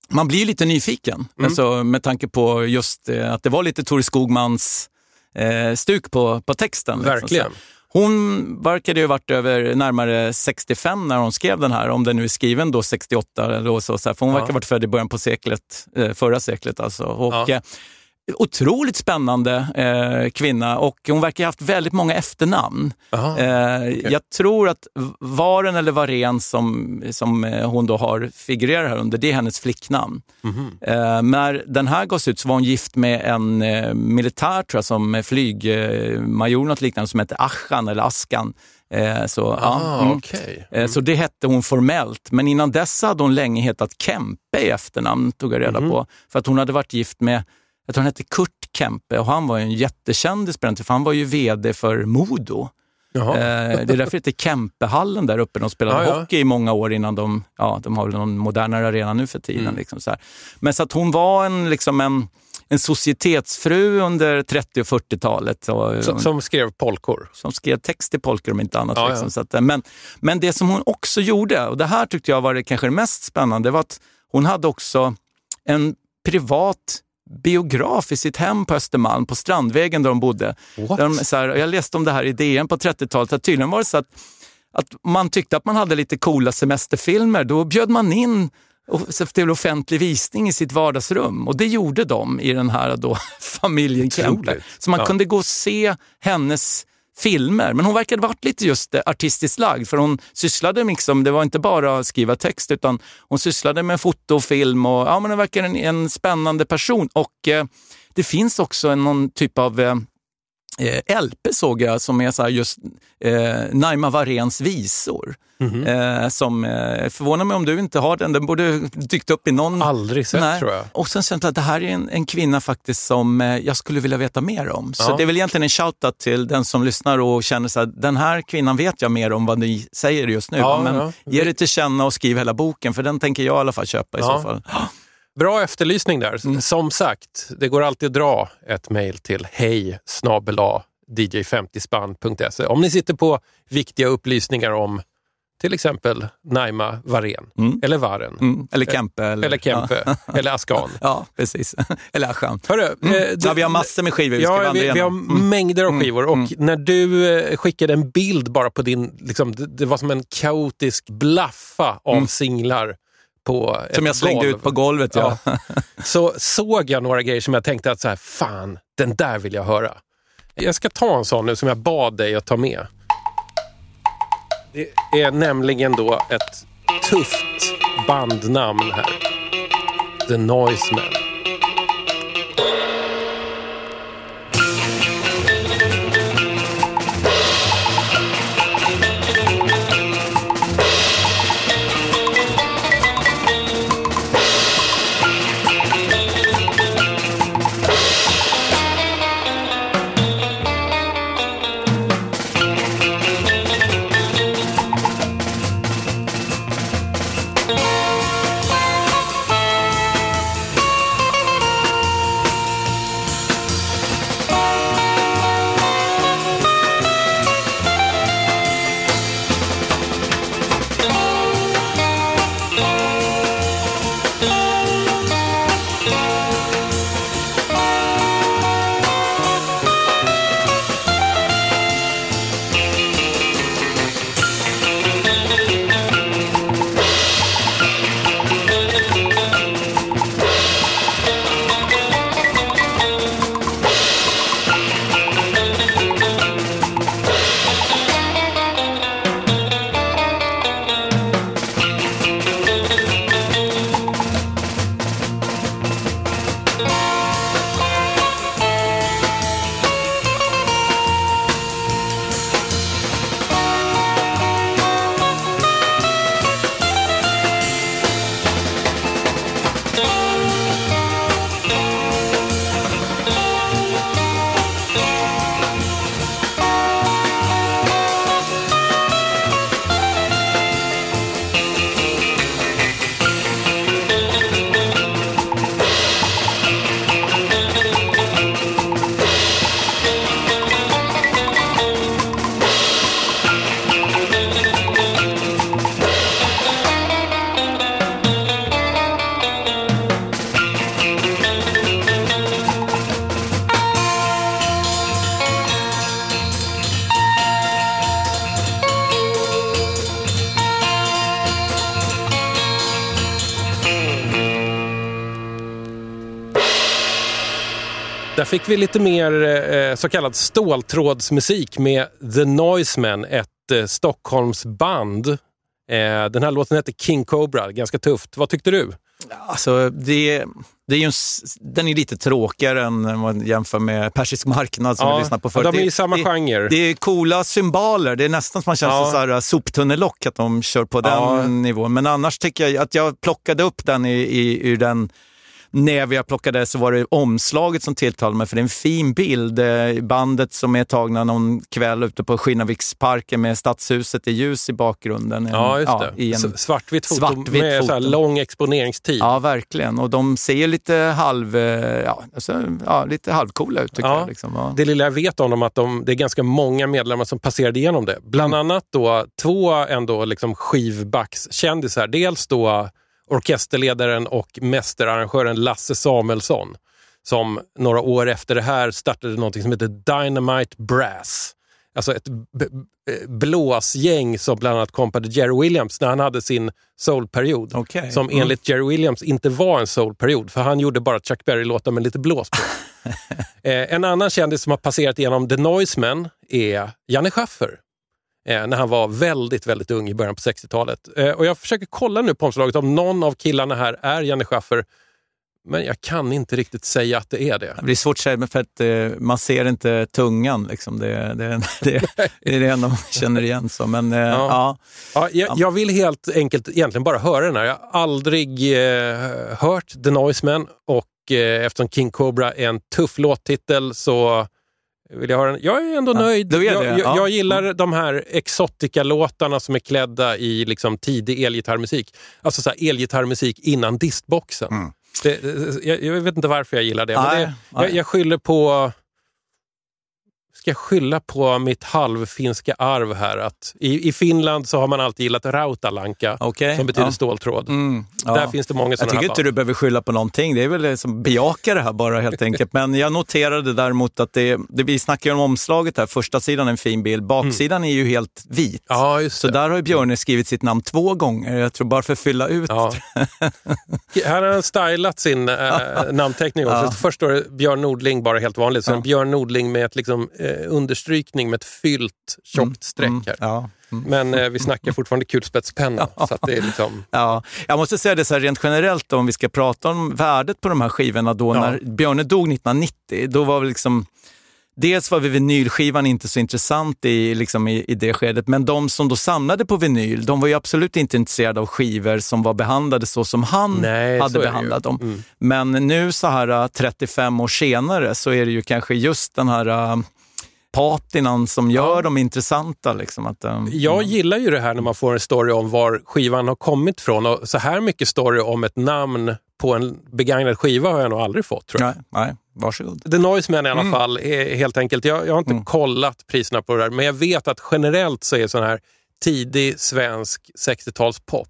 Speaker 3: man blir lite nyfiken
Speaker 2: Mm.
Speaker 3: alltså, med tanke på just eh, att det var lite Tore Skogmans eh, stuk på, på texten. liksom.
Speaker 2: Verkligen.
Speaker 3: Så Hon verkade ju varit över närmare 65 när hon skrev den här, om den nu är skriven då 68 eller så. så här, för hon
Speaker 2: Ja.
Speaker 3: verkar ha varit född i början på seklet, eh, förra seklet alltså. Och,
Speaker 2: Ja.
Speaker 3: Eh, otroligt spännande eh, kvinna och hon verkar ha haft väldigt många efternamn.
Speaker 2: Aha.
Speaker 3: Eh, Jag tror att Varen eller Varen som, som eh, hon då har figurerar här under, det är hennes flicknamn.
Speaker 2: Mhm.
Speaker 3: Eh, när den här gavs ut så var hon gift med en eh, militär, tror jag, som flygmajor, något liknande, som hette Askan eller Askan. Eh, så, ja,
Speaker 2: Ah,
Speaker 3: mm.
Speaker 2: okej.
Speaker 3: Eh, Så det hette hon formellt, men innan dess hade hon länge hetat Kempe i efternamn, tog jag reda
Speaker 2: Mhm.
Speaker 3: på. För att hon hade varit gift med, jag tror han hette Kurt Kempe och han var ju en jättekändis på den tiden, för han var ju VD för Modo. Eh, det är därför det heter Kempehallen där uppe. De spelade
Speaker 2: Ja,
Speaker 3: hockey i många år innan de, ja, de har väl någon modernare arena nu för tiden.
Speaker 2: Mm.
Speaker 3: Liksom så här. Men så att hon var en, liksom en, en societetsfru under 30 och 40-talet. Och,
Speaker 2: Som, som skrev polkor.
Speaker 3: som skrev text till polkor om inte annat.
Speaker 2: Ja,
Speaker 3: liksom. Så att, eh, men, men det som hon också gjorde, och det här tyckte jag var det kanske det mest spännande, var att hon hade också en privat biograf i sitt hem på Östermalm, på Strandvägen där de bodde.
Speaker 2: What?
Speaker 3: Där de, så här, jag läste om det här i DN på 30-talet, att tydligen var det så att, att man tyckte att man hade lite coola semesterfilmer, då bjöd man in till offentlig visning i sitt vardagsrum. Och det gjorde de i den här då, familjen Kempe. Så man
Speaker 2: Ja.
Speaker 3: kunde gå och se hennes filmer. Men hon verkade varit lite just eh, artistiskt lagd, för hon sysslade liksom, det var inte bara att skriva text, utan hon sysslade med foto och film och ja, men hon verkar en, en spännande person. Och eh, det finns också en, någon typ av eh, eh, LP såg jag som är så här just eh, Naima Warens visor.
Speaker 2: Mhm.
Speaker 3: Eh, som eh, förvånar mig om du inte har den. Den borde dykt upp i någon...
Speaker 2: Aldrig sett
Speaker 3: Nej.
Speaker 2: tror jag.
Speaker 3: Och sen kände jag att det här är en, en kvinna faktiskt som eh, jag skulle vilja veta mer om. Så
Speaker 2: Ja.
Speaker 3: det är väl egentligen en shoutout till den som lyssnar och känner så här, den här kvinnan vet jag mer om vad ni säger just nu.
Speaker 2: Ja,
Speaker 3: Men
Speaker 2: ja.
Speaker 3: ge det till känna och skriv hela boken, för den tänker jag i alla fall köpa i så fall.
Speaker 2: Bra efterlysning där.
Speaker 3: Mm.
Speaker 2: Som sagt, det går alltid att dra ett mejl till hej dj50spann.se om ni sitter på viktiga upplysningar om till exempel Naima Varen,
Speaker 3: Mm.
Speaker 2: eller Varen,
Speaker 3: Mm. Eller Kempe. Eller,
Speaker 2: eller Kempe,
Speaker 3: Ja,
Speaker 2: eller Askan.
Speaker 3: ja precis. eller Ashan.
Speaker 2: Hörru,
Speaker 3: Mm.
Speaker 2: eh,
Speaker 3: Ja, vi har massor med skivor vi ska
Speaker 2: Ja,
Speaker 3: vandra
Speaker 2: vi, vi har.
Speaker 3: Mm.
Speaker 2: mängder av skivor och när du eh, skickade en bild bara på din, liksom, det, det var som en kaotisk blaffa av singlar på.
Speaker 3: Som jag slängde
Speaker 2: golv.
Speaker 3: ut på golvet. Ja.
Speaker 2: Så såg jag några grejer som jag tänkte att så här, fan, den där vill jag höra. Jag ska ta en sån nu som jag bad dig att ta med. Det är nämligen då ett tufft bandnamn här. The Noisemen. Fick vi lite mer eh, så kallad ståltrådsmusik med The Noisemen, ett eh, Stockholmsband. Eh, den här låten heter King Cobra, ganska tufft. Vad tyckte du?
Speaker 3: Alltså, det, det är ju en, den är lite tråkigare än man jämför med Persisk marknad som
Speaker 2: Ja,
Speaker 3: vi lyssnade på förut.
Speaker 2: de är i
Speaker 3: Det-
Speaker 2: samma
Speaker 3: det,
Speaker 2: genre.
Speaker 3: Det är coola symboler. Det är nästan som man känner
Speaker 2: Ja.
Speaker 3: som så här soptunnellock, att de kör på den
Speaker 2: Ja.
Speaker 3: nivån. Men annars tycker jag att jag plockade upp den i, i, ur den när jag plockade så var det omslaget som tilltalade mig, för det är en fin bild. Eh, Bandet som är tagna någon kväll ute på Skinnarviksparken med stadshuset i ljus i bakgrunden. En-
Speaker 2: Ja, just det.
Speaker 3: i en-
Speaker 2: Svartvitt foto
Speaker 3: Svartvitt
Speaker 2: med
Speaker 3: foto.
Speaker 2: lång exponeringstid.
Speaker 3: Ja, verkligen. Och de ser lite halv, eh, ja, alltså, ja, lite halvcoola ut tycker
Speaker 2: Ja.
Speaker 3: jag. Liksom. Ja.
Speaker 2: Det lilla jag vet om dem att de, det är ganska många medlemmar som passerade igenom det. Bland
Speaker 3: Mm.
Speaker 2: annat då två ändå liksom skivbackskändisar. Dels då orkesterledaren och mästerarrangören Lasse Samuelsson som några år efter det här startade något som heter Dynamite Brass. Alltså ett blåsgäng som bland annat kompade Jerry Williams när han hade sin soulperiod.
Speaker 3: Okej.
Speaker 2: Som
Speaker 3: Mm.
Speaker 2: enligt Jerry Williams inte var en soulperiod för han gjorde bara Chuck Berry-låtar med lite blås på. Eh, en annan kändis som har passerat igenom The Noisemen är Janne Schaffer. Eh, när han var väldigt, väldigt ung i början på 60-talet. Eh, och jag försöker kolla nu på omslaget om någon av killarna här är Janne Schaffer. Men jag kan inte riktigt säga att det är det.
Speaker 3: Det blir svårt att säga, för att eh, man ser inte tungan. Liksom. Det, det, det, det är det enda man känner igen. Så. Men eh, ja.
Speaker 2: Ja, jag, jag vill helt enkelt egentligen bara höra den här. Jag har aldrig eh, hört The Noisemen och eh, eftersom King Cobra är en tuff låttitel så vill jag höra. Jag är ändå
Speaker 3: Ja,
Speaker 2: nöjd.
Speaker 3: är
Speaker 2: jag, jag,
Speaker 3: ja.
Speaker 2: jag gillar de här exotica-låtarna som är klädda i liksom, tidig elgitarrmusik. Alltså så här, elgitarrmusik innan distboxen. Det, det- jag, jag vet inte varför jag gillar det.
Speaker 3: Nej,
Speaker 2: det jag, jag skyller på Ska jag skylla på mitt halvfinska arv här? Att i, I Finland så har man alltid gillat rautalanka,
Speaker 3: Okej,
Speaker 2: som betyder
Speaker 3: ja.
Speaker 2: ståltråd.
Speaker 3: Mm, ja.
Speaker 2: Där finns det många
Speaker 3: Jag
Speaker 2: sådana
Speaker 3: tycker
Speaker 2: här
Speaker 3: inte du behöver skylla på någonting. Det är väl det som bejakar det här bara helt enkelt. Men jag noterade däremot att det, det vi snackar om omslaget här. Första sidan är en fin bild. Baksidan är ju helt vit.
Speaker 2: Ja,
Speaker 3: Så där har ju Björne skrivit sitt namn två gånger. Jag tror bara för att fylla ut.
Speaker 2: Ja. Här har han stylat sin äh, namnteckning också. Först står det Björn Nordling bara helt vanligt. Sen. Björn Nordling med ett liksom, eh, understrykning med ett fyllt tjockt streck
Speaker 3: Mm,
Speaker 2: här.
Speaker 3: ja. Mm.
Speaker 2: Men eh, vi snackar fortfarande kulspetspenna. så att det är liksom...
Speaker 3: Ja, jag måste säga det så här rent generellt om vi ska prata om värdet på de här skivorna då
Speaker 2: Ja.
Speaker 3: när Björne dog 1990, då var vi liksom Dels var vi vinylskivan inte så intressant i, liksom i, i det skedet, men de som då samlade på vinyl, de var ju absolut inte intresserade av skivor som var behandlade så som han
Speaker 2: Nej,
Speaker 3: hade behandlat dem.
Speaker 2: Mm.
Speaker 3: Men nu så här äh, 35 år senare så är det ju kanske just den här äh, patinan som gör
Speaker 2: Ja.
Speaker 3: dem intressanta. Liksom, att, ähm,
Speaker 2: Jag gillar ju det här när man får en story om var skivan har kommit från. Och så här mycket story om ett namn på en begagnad skiva har jag nog aldrig fått. Tror jag.
Speaker 3: nej, nej, varsågod.
Speaker 2: The Noiseman i alla fall, är helt enkelt. Jag, jag har inte
Speaker 3: Mm.
Speaker 2: kollat priserna på det där, men jag vet att generellt så är sån här tidig svensk 60-talspop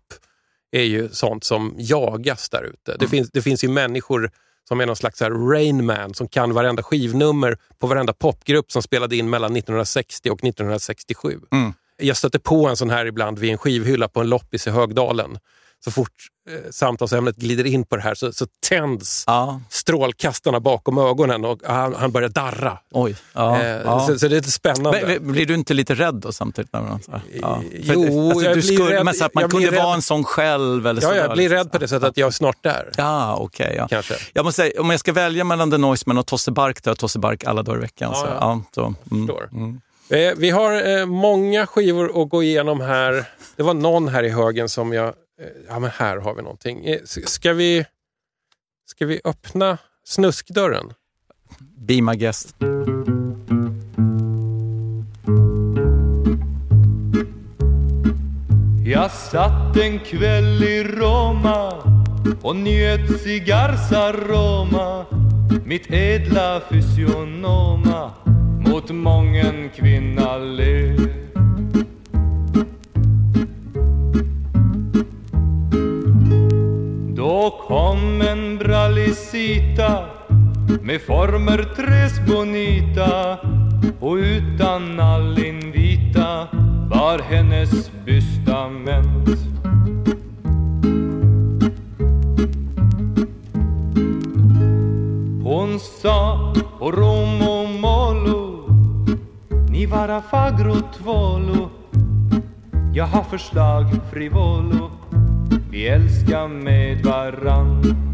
Speaker 2: är ju sånt som jagas där ute.
Speaker 3: Mm.
Speaker 2: Det, finns, det finns ju människor som är någon slags här Rain Man som kan varenda skivnummer på varenda popgrupp som spelade in mellan 1960 och 1967.
Speaker 3: Mm.
Speaker 2: Jag stöter på en sån här ibland vid en skivhylla på en loppis i Högdalen. Så fort eh, samtalsämnet glider in på det här så, så tänds
Speaker 3: Ja,
Speaker 2: strålkastarna bakom ögonen och han, han börjar darra.
Speaker 3: oj. Ja,
Speaker 2: eh,
Speaker 3: ja.
Speaker 2: Så, så det är lite spännande.
Speaker 3: Men, blir du inte lite rädd då samtidigt? När man, så här, ja. För-
Speaker 2: Jo,
Speaker 3: alltså,
Speaker 2: jag blir rädd-
Speaker 3: Men så att man
Speaker 2: jag
Speaker 3: kunde
Speaker 2: rädd.
Speaker 3: vara en sån själv? Eller
Speaker 2: ja,
Speaker 3: så
Speaker 2: jag
Speaker 3: där,
Speaker 2: blir
Speaker 3: liksom.
Speaker 2: rädd på det sättet att jag är snart där.
Speaker 3: Ja, okej. ja.
Speaker 2: Kanske.
Speaker 3: Jag måste säga, om jag ska välja mellan The Noiseman och Tosse Bark, då är Tosse Bark alla dagar i veckan.
Speaker 2: Ja,
Speaker 3: så,
Speaker 2: ja.
Speaker 3: ja, så, mm, mm.
Speaker 2: Eh, vi har eh, många skivor att gå igenom här. Det var någon här i högen som jag... Eh, ja, men här har vi någonting. Eh, ska, vi, ska vi öppna snuskdörren?
Speaker 3: Be my guest.
Speaker 5: Jag satt en kväll i Roma och njöt cigars aroma Mitt ädla fysionoma mot mången kvinna le brallisita med former tres bonita och utan all invita var hennes bystament. Hon sa
Speaker 7: och rom och molo Ni vara fagro tvålo Jag har förslag frivolo Vi älskar med varann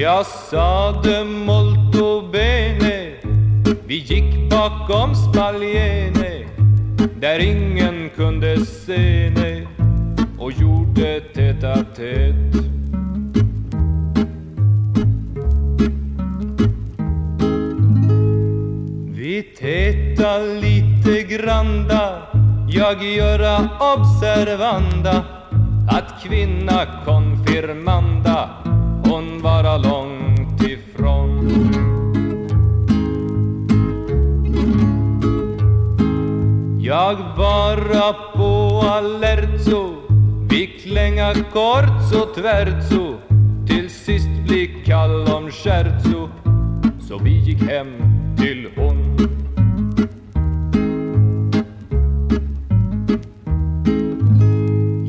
Speaker 7: Jag sade molto bene Vi gick bakom spaljene Där ingen kunde se ne Och gjorde täta tät. Vi täta lite granda Jag göra observanda Att kvinna konfirmanda. Vara långt ifrån. Jag vara på alerzo Vi klänga kortzo tvärzo Till sist bli kall om scherzo Så vi gick hem till hon.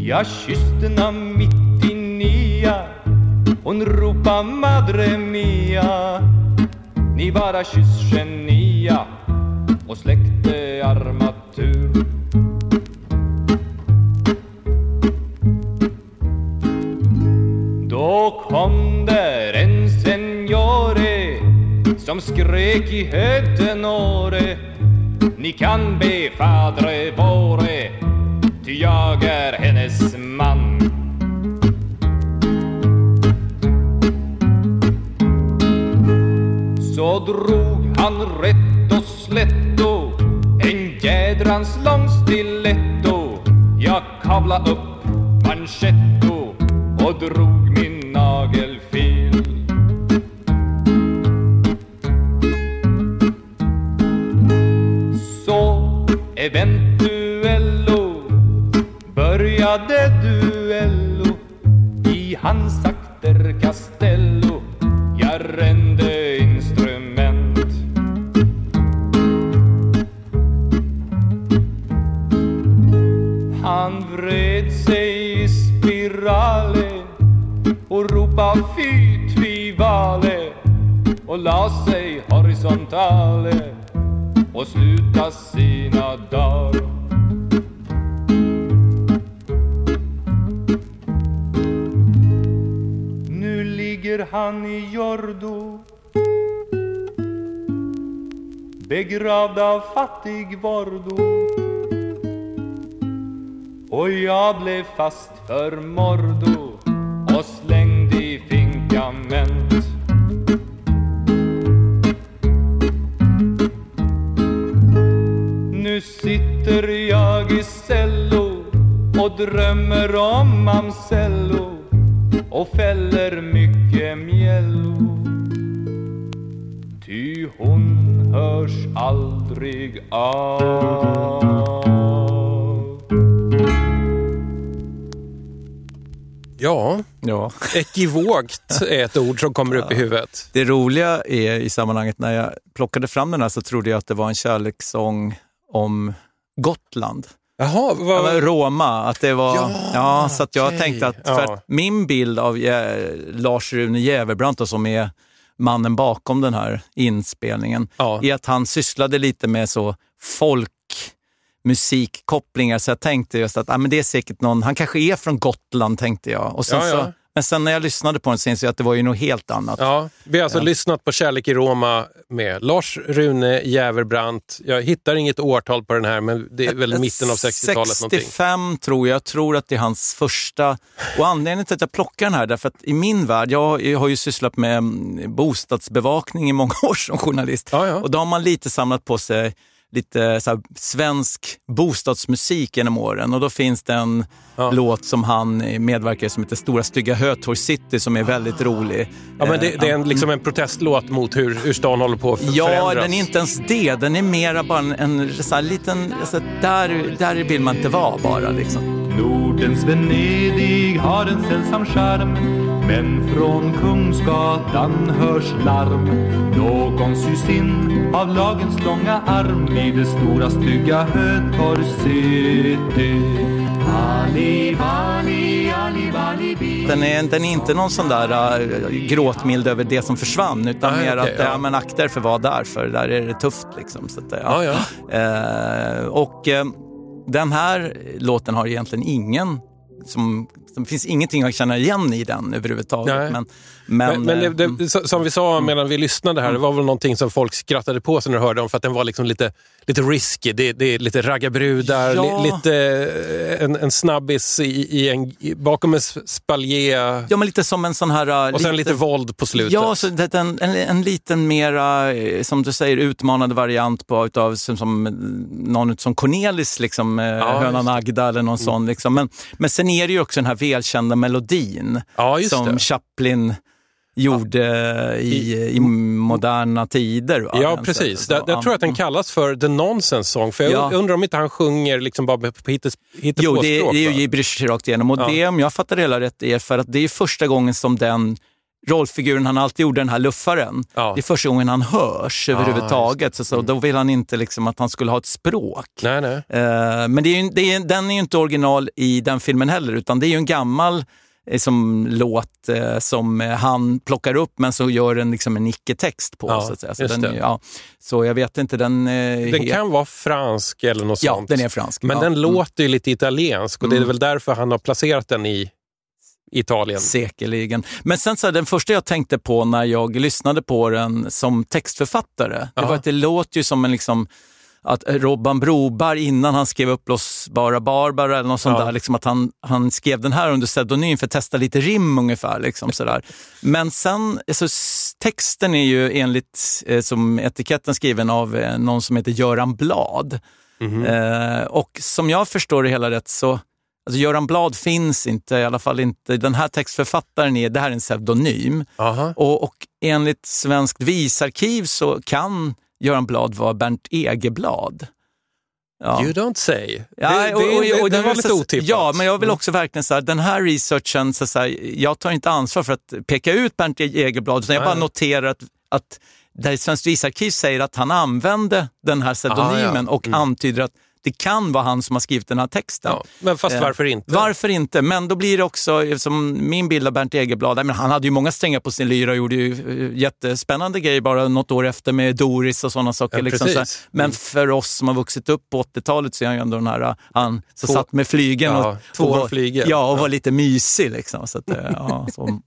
Speaker 7: Jag kysste namn hon ropa madre mia Ni bara kyss genia och släckte armatur. Då kom där en seniore som skrek i hög tenore Ni kan be fadre våre ty jag är hennes Så drog han rätt och slätt och En jädrans lång stiletto Jag kavla upp manschetto och drog min nagel fel Så eventuello började duello i hans akter Castello horisontale och sluta sina dagar. Nu ligger han i jordo Begravd av fattig fattigvordo Och jag blev fast för mordo. Och drömmer om Amsello och fäller mycket mjällo Ty hon hörs aldrig av
Speaker 2: Ja,
Speaker 3: Ja.
Speaker 2: ekivokt är ett ord som kommer upp i huvudet.
Speaker 3: Det roliga är i sammanhanget, när jag plockade fram den här så trodde jag att det var en kärlekssång om Gotland.
Speaker 2: Jaha,
Speaker 3: Ja,
Speaker 2: vad...
Speaker 3: men Roma, att det var...
Speaker 2: Ja,
Speaker 3: Ja, så att jag
Speaker 2: okej.
Speaker 3: tänkte att,
Speaker 2: Ja.
Speaker 3: för att min bild av Jä- Lars Rune Jäverbrandt då, som är mannen bakom den här inspelningen,
Speaker 2: Ja.
Speaker 3: är att han sysslade lite med så folkmusikkopplingar. Så jag tänkte just att ah, men det är säkert någon, han kanske är från Gotland tänkte jag. Och sen
Speaker 2: Ja, ja.
Speaker 3: Så, men sen när jag lyssnade på den så insåg jag att det var ju något helt annat.
Speaker 2: Ja, vi har alltså
Speaker 3: Ja.
Speaker 2: lyssnat på Kärlek i Roma med Lars Rune Jäverbrandt. Jag hittar inget årtal på den här, men det är väl mitten av 60-talet. någonting.
Speaker 3: 65 tror jag. Jag tror att det är hans första. Och anledningen till att jag plockar den här, därför att i min värld, jag, jag har ju sysslat med mm, bostadsbevakning i många år som journalist.
Speaker 2: Ja, ja.
Speaker 3: Och då har man lite samlat på sig lite så här, svensk bostadsmusik genom åren och då finns det en
Speaker 2: Ja.
Speaker 3: låt som han medverkar i som heter Stora stygga Hötorg City som är väldigt rolig.
Speaker 2: Ja, men det,
Speaker 3: Eh,
Speaker 2: det är en, liksom en protestlåt mot hur, hur stan håller på att
Speaker 3: Ja,
Speaker 2: förändras.
Speaker 3: den är inte ens det. Den är mera bara en, en så här, liten... Alltså, där, där vill man inte vara bara. Liksom.
Speaker 7: Nordens Venedig har en sällsam charm Men från Kungsgatan hörs larm Någon sys in av lagens långa arm I det stora stygga Hötorgs city Ali, bali, ali, bali, bi
Speaker 3: den är, den är inte någon sån där uh, gråtmild över det som försvann, utan
Speaker 2: Nej,
Speaker 3: mer
Speaker 2: okej,
Speaker 3: att
Speaker 2: ja.
Speaker 3: ja. men akta er för vad där, för där är det tufft. Liksom, så att,
Speaker 2: Ja, ja.
Speaker 3: Eh, och eh, den här låten har egentligen ingen som, det finns ingenting att känna igen i den överhuvudtaget.
Speaker 2: Nej.
Speaker 3: Men, men,
Speaker 2: Men, men
Speaker 3: eh,
Speaker 2: det, det, så- som vi sa medan vi lyssnade här, det var väl någonting som folk skrattade på sig när de hörde om för att den var liksom lite, lite risky. Det, det är lite raggarbrudar,
Speaker 3: Ja.
Speaker 2: li, lite eh, en, en snabbis i, i en, bakom en s- spaljer
Speaker 3: Ja, men lite som en sån här... uh,
Speaker 2: och sen lite våld på slutet.
Speaker 3: Ja, så det, en, en, en liten mera, eh, som du säger, utmanande variant på, utav, som, som eh, någon som Cornelis, liksom, eh, Hönan Agda eller någon sån. Liksom. Men, men sen är det ju också den här välkända melodin
Speaker 2: Ja,
Speaker 3: som
Speaker 2: det.
Speaker 3: Chaplin gjorde i, i moderna tider. Va?
Speaker 2: Ja, precis. jag, jag
Speaker 3: ja.
Speaker 2: tror att den kallas för The Nonsense Song. För jag
Speaker 3: Ja.
Speaker 2: undrar om inte han sjunger liksom bara på hittes-
Speaker 3: Jo,
Speaker 2: hittepåspråk.
Speaker 3: det, är- det är ju gibberish rakt igenom. Och
Speaker 2: Ja.
Speaker 3: det, om jag fattar det hela rätt, är för att det är första gången som den rollfiguren han alltid gjorde, den här luffaren,
Speaker 2: Ja.
Speaker 3: det är första gången han hörs överhuvudtaget. Så, så, då vill han inte liksom att han skulle ha ett språk.
Speaker 2: Nej, nej.
Speaker 3: Eh, men det är ju, det är, den är ju inte original i den filmen heller, utan det är ju en gammal eh, som låt eh, som eh, han plockar upp men så gör den liksom en icke-text på.
Speaker 2: Ja,
Speaker 3: så, att säga. Så, den,
Speaker 2: det.
Speaker 3: ja, så jag vet inte, den... eh,
Speaker 2: Den kan vara fransk eller något
Speaker 3: Ja,
Speaker 2: sånt.
Speaker 3: den är fransk.
Speaker 2: Men
Speaker 3: ja.
Speaker 2: den
Speaker 3: Mm.
Speaker 2: låter ju lite italiensk och det är
Speaker 3: Mm.
Speaker 2: väl därför han har placerat den i Italien.
Speaker 3: Säkerligen. Men sen så här, den första jag tänkte på när jag lyssnade på den som textförfattare, det
Speaker 2: Ja.
Speaker 3: var att det låter ju som en liksom att Robban Broberg innan han skrev Uppblåsbara Barbara eller något sånt
Speaker 2: Ja.
Speaker 3: där, liksom att han, han skrev den här under pseudonym för att testa lite rim ungefär. Liksom, sådär. Men sen, alltså, texten är ju enligt eh, som etiketten skriven av eh, någon som heter Göran Blad.
Speaker 2: Mhm.
Speaker 3: Eh, och som jag förstår det hela rätt så Alltså Göran Blad finns inte, i alla fall inte. Den här textförfattaren är, det här är en pseudonym.
Speaker 2: Aha.
Speaker 3: Och, och enligt Svenskt visarkiv så kan Göran Blad vara Bernt Egeblad. Ja.
Speaker 2: You don't say.
Speaker 3: Ja,
Speaker 2: det,
Speaker 3: och- och- och
Speaker 2: det var lite
Speaker 3: så-
Speaker 2: otippat.
Speaker 3: Ja, men jag vill
Speaker 2: Mm.
Speaker 3: också verkligen säga den här researchen, så säga, jag tar inte ansvar för att peka ut Bernt Egeblad, utan jag bara noterar att, att där Svenskt visarkiv säger att han använde den här pseudonymen
Speaker 2: Ah, ja.
Speaker 3: och antyder att det kan vara han som har skrivit den här texten.
Speaker 2: Ja, men fast
Speaker 3: Eh,
Speaker 2: varför inte?
Speaker 3: Varför inte? Men då blir det också, som min bild av Bernt Egeblad, nej, men han hade ju många strängar på sin lyra och gjorde ju eh, jättespännande grejer bara något år efter med Doris och sådana saker.
Speaker 2: Ja,
Speaker 3: liksom här. Men för oss som har vuxit upp på 80-talet så är han ju ändå den här, han som
Speaker 2: Två-
Speaker 3: satt med flygen
Speaker 2: Ja,
Speaker 3: och, och,
Speaker 2: flyger.
Speaker 3: Ja, och var lite mysig. Liksom, så att, eh, ja, så.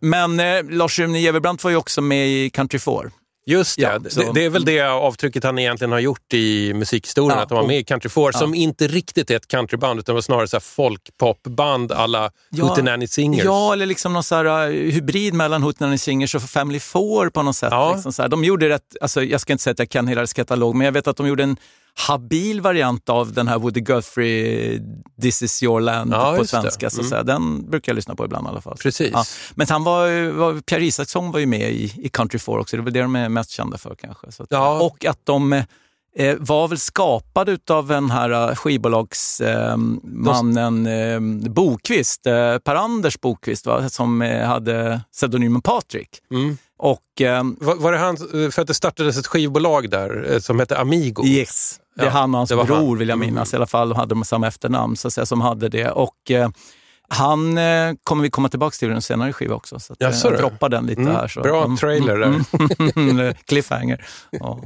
Speaker 3: Men eh, Lars-Rune Jäverbrandt var ju också med i Country 4.
Speaker 2: Just det.
Speaker 3: Ja,
Speaker 2: det, det är väl det avtrycket han egentligen har gjort i musikhistorien,
Speaker 3: Ja,
Speaker 2: att han var med i Country 4,
Speaker 3: ja.
Speaker 2: som inte riktigt är ett countryband utan var snarare så här folkpopband alla
Speaker 3: Ja,
Speaker 2: Hootenanny Singers.
Speaker 3: Ja, eller liksom någon så här, uh, hybrid mellan Hootenanny Singers och Family Four på något sätt.
Speaker 2: Ja.
Speaker 3: Liksom så här. De gjorde rätt, alltså, jag ska inte säga att jag kan hela deras katalog, men jag vet att de gjorde en habil variant av den här Woody Guthrie This is your land
Speaker 2: Ja,
Speaker 3: på svenska. Så,
Speaker 2: Mm.
Speaker 3: så den brukar jag lyssna på ibland i alla fall.
Speaker 2: Precis.
Speaker 3: Ja. Men han var, var, Pierre Isaksson var ju med i, i Country 4 också, det är väl det de är mest kända för kanske. Så
Speaker 2: Ja.
Speaker 3: Och att de eh, var väl skapade av den här skivbolagsmannen eh, eh, Bokvist, eh, Per-Anders Bokvist, va? som eh, hade pseudonymen Patrik.
Speaker 2: Mm.
Speaker 3: Och eh,
Speaker 2: Var, var det han, för att det startades ett skivbolag där eh, som hette Amigo?
Speaker 3: yes, det är
Speaker 2: Ja,
Speaker 3: han och hans bror
Speaker 2: han.
Speaker 3: vill jag
Speaker 2: Mm.
Speaker 3: minnas. I alla fall hade de samma efternamn så att säga, som hade det. Och eh, han eh, kommer vi komma tillbaka till i en senare skiva också. Så att, eh,
Speaker 2: Jaså
Speaker 3: jag droppar den lite
Speaker 2: Mm,
Speaker 3: här. Så.
Speaker 2: bra
Speaker 3: Mm,
Speaker 2: trailer där.
Speaker 3: mm, Cliffhanger. Ja.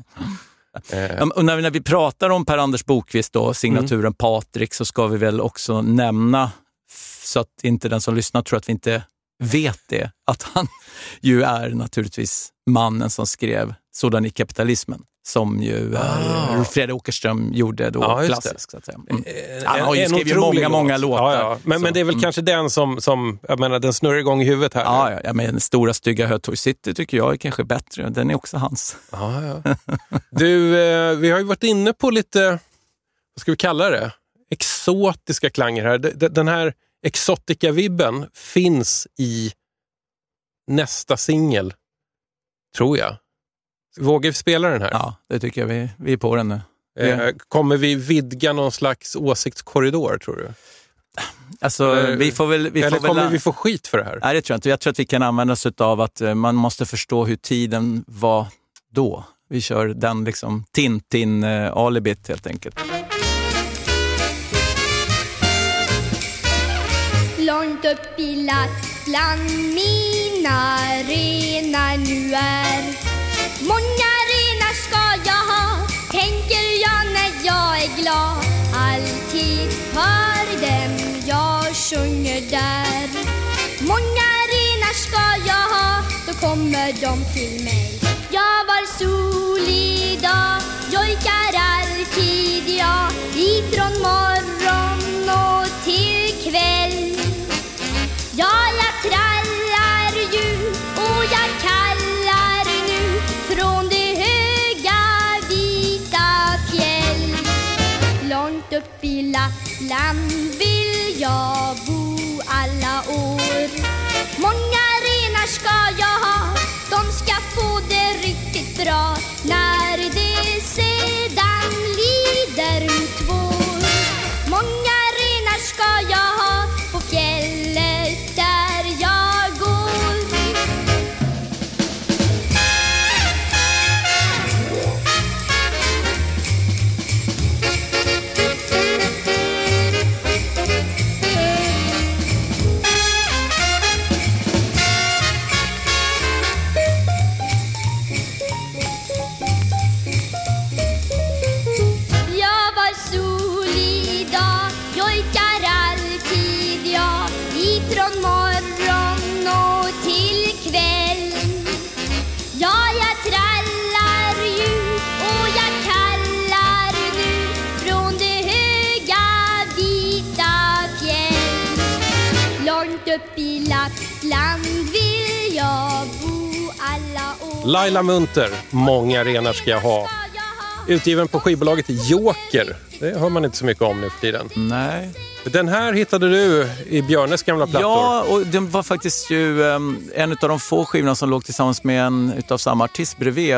Speaker 2: Eh,
Speaker 3: Ja, och när, vi, när vi pratar om Per-Anders Bokvist, då, signaturen
Speaker 2: Mm.
Speaker 3: Patrik, så ska vi väl också nämna, så att inte den som lyssnar tror att vi inte vet det, att han ju är naturligtvis mannen som skrev Sådan i kapitalismen, som ju
Speaker 2: Ah.
Speaker 3: Fredrik Åkerström gjorde då
Speaker 2: Ja,
Speaker 3: klassisk. Så att säga. Mm.
Speaker 2: En-
Speaker 3: Han har ju
Speaker 2: en
Speaker 3: skrivit många, många
Speaker 2: låt.
Speaker 3: låtar.
Speaker 2: Ja, ja. Men,
Speaker 3: Så,
Speaker 2: men det är väl
Speaker 3: mm.
Speaker 2: kanske den som, som, jag menar, den snurrar igång i huvudet här.
Speaker 3: Ja, ja, ja, men Stora stygga Hötorg City tycker jag är kanske bättre. Den är också hans.
Speaker 2: Ja, ja. Du, eh, vi har ju varit inne på lite, vad ska vi kalla det, exotiska klanger här. Den här exotica-vibben finns i nästa singel, tror jag. Vågar vi spela den här?
Speaker 3: Ja, det tycker jag. Vi, vi är på den nu.
Speaker 2: Eh, Kommer vi vidga någon slags åsiktskorridor, tror du?
Speaker 3: Alltså,
Speaker 2: Eller-
Speaker 3: vi får väl... Vi
Speaker 2: Eller
Speaker 3: får väl
Speaker 2: kommer vi få skit för det här?
Speaker 3: Nej, det tror jag inte. Jag tror att vi kan använda oss av att eh, man måste förstå hur tiden var då. Vi kör den liksom Tintin-alibit helt enkelt.
Speaker 8: Långt upp i Lappland mina renar nu är Många renar ska jag ha, tänker jag när jag är glad. Alltid för dem jag sjunger där. Många renar ska jag ha, då kommer de till mig. Jag var solig dag, jojkar alltid jag Ifrån morgon jag bo alla år. Många renar ska jag ha, de ska få det riktigt bra. När
Speaker 2: Laila Munter, Många renar ska jag ha. Utgiven på skivbolaget Joker. Det hör man inte så mycket om nu för tiden.
Speaker 3: Nej.
Speaker 2: Den här hittade du i Björnes gamla plattor.
Speaker 3: Ja, och det var faktiskt ju um, en av de få skivorna som låg tillsammans med en utav samma artist bredvid.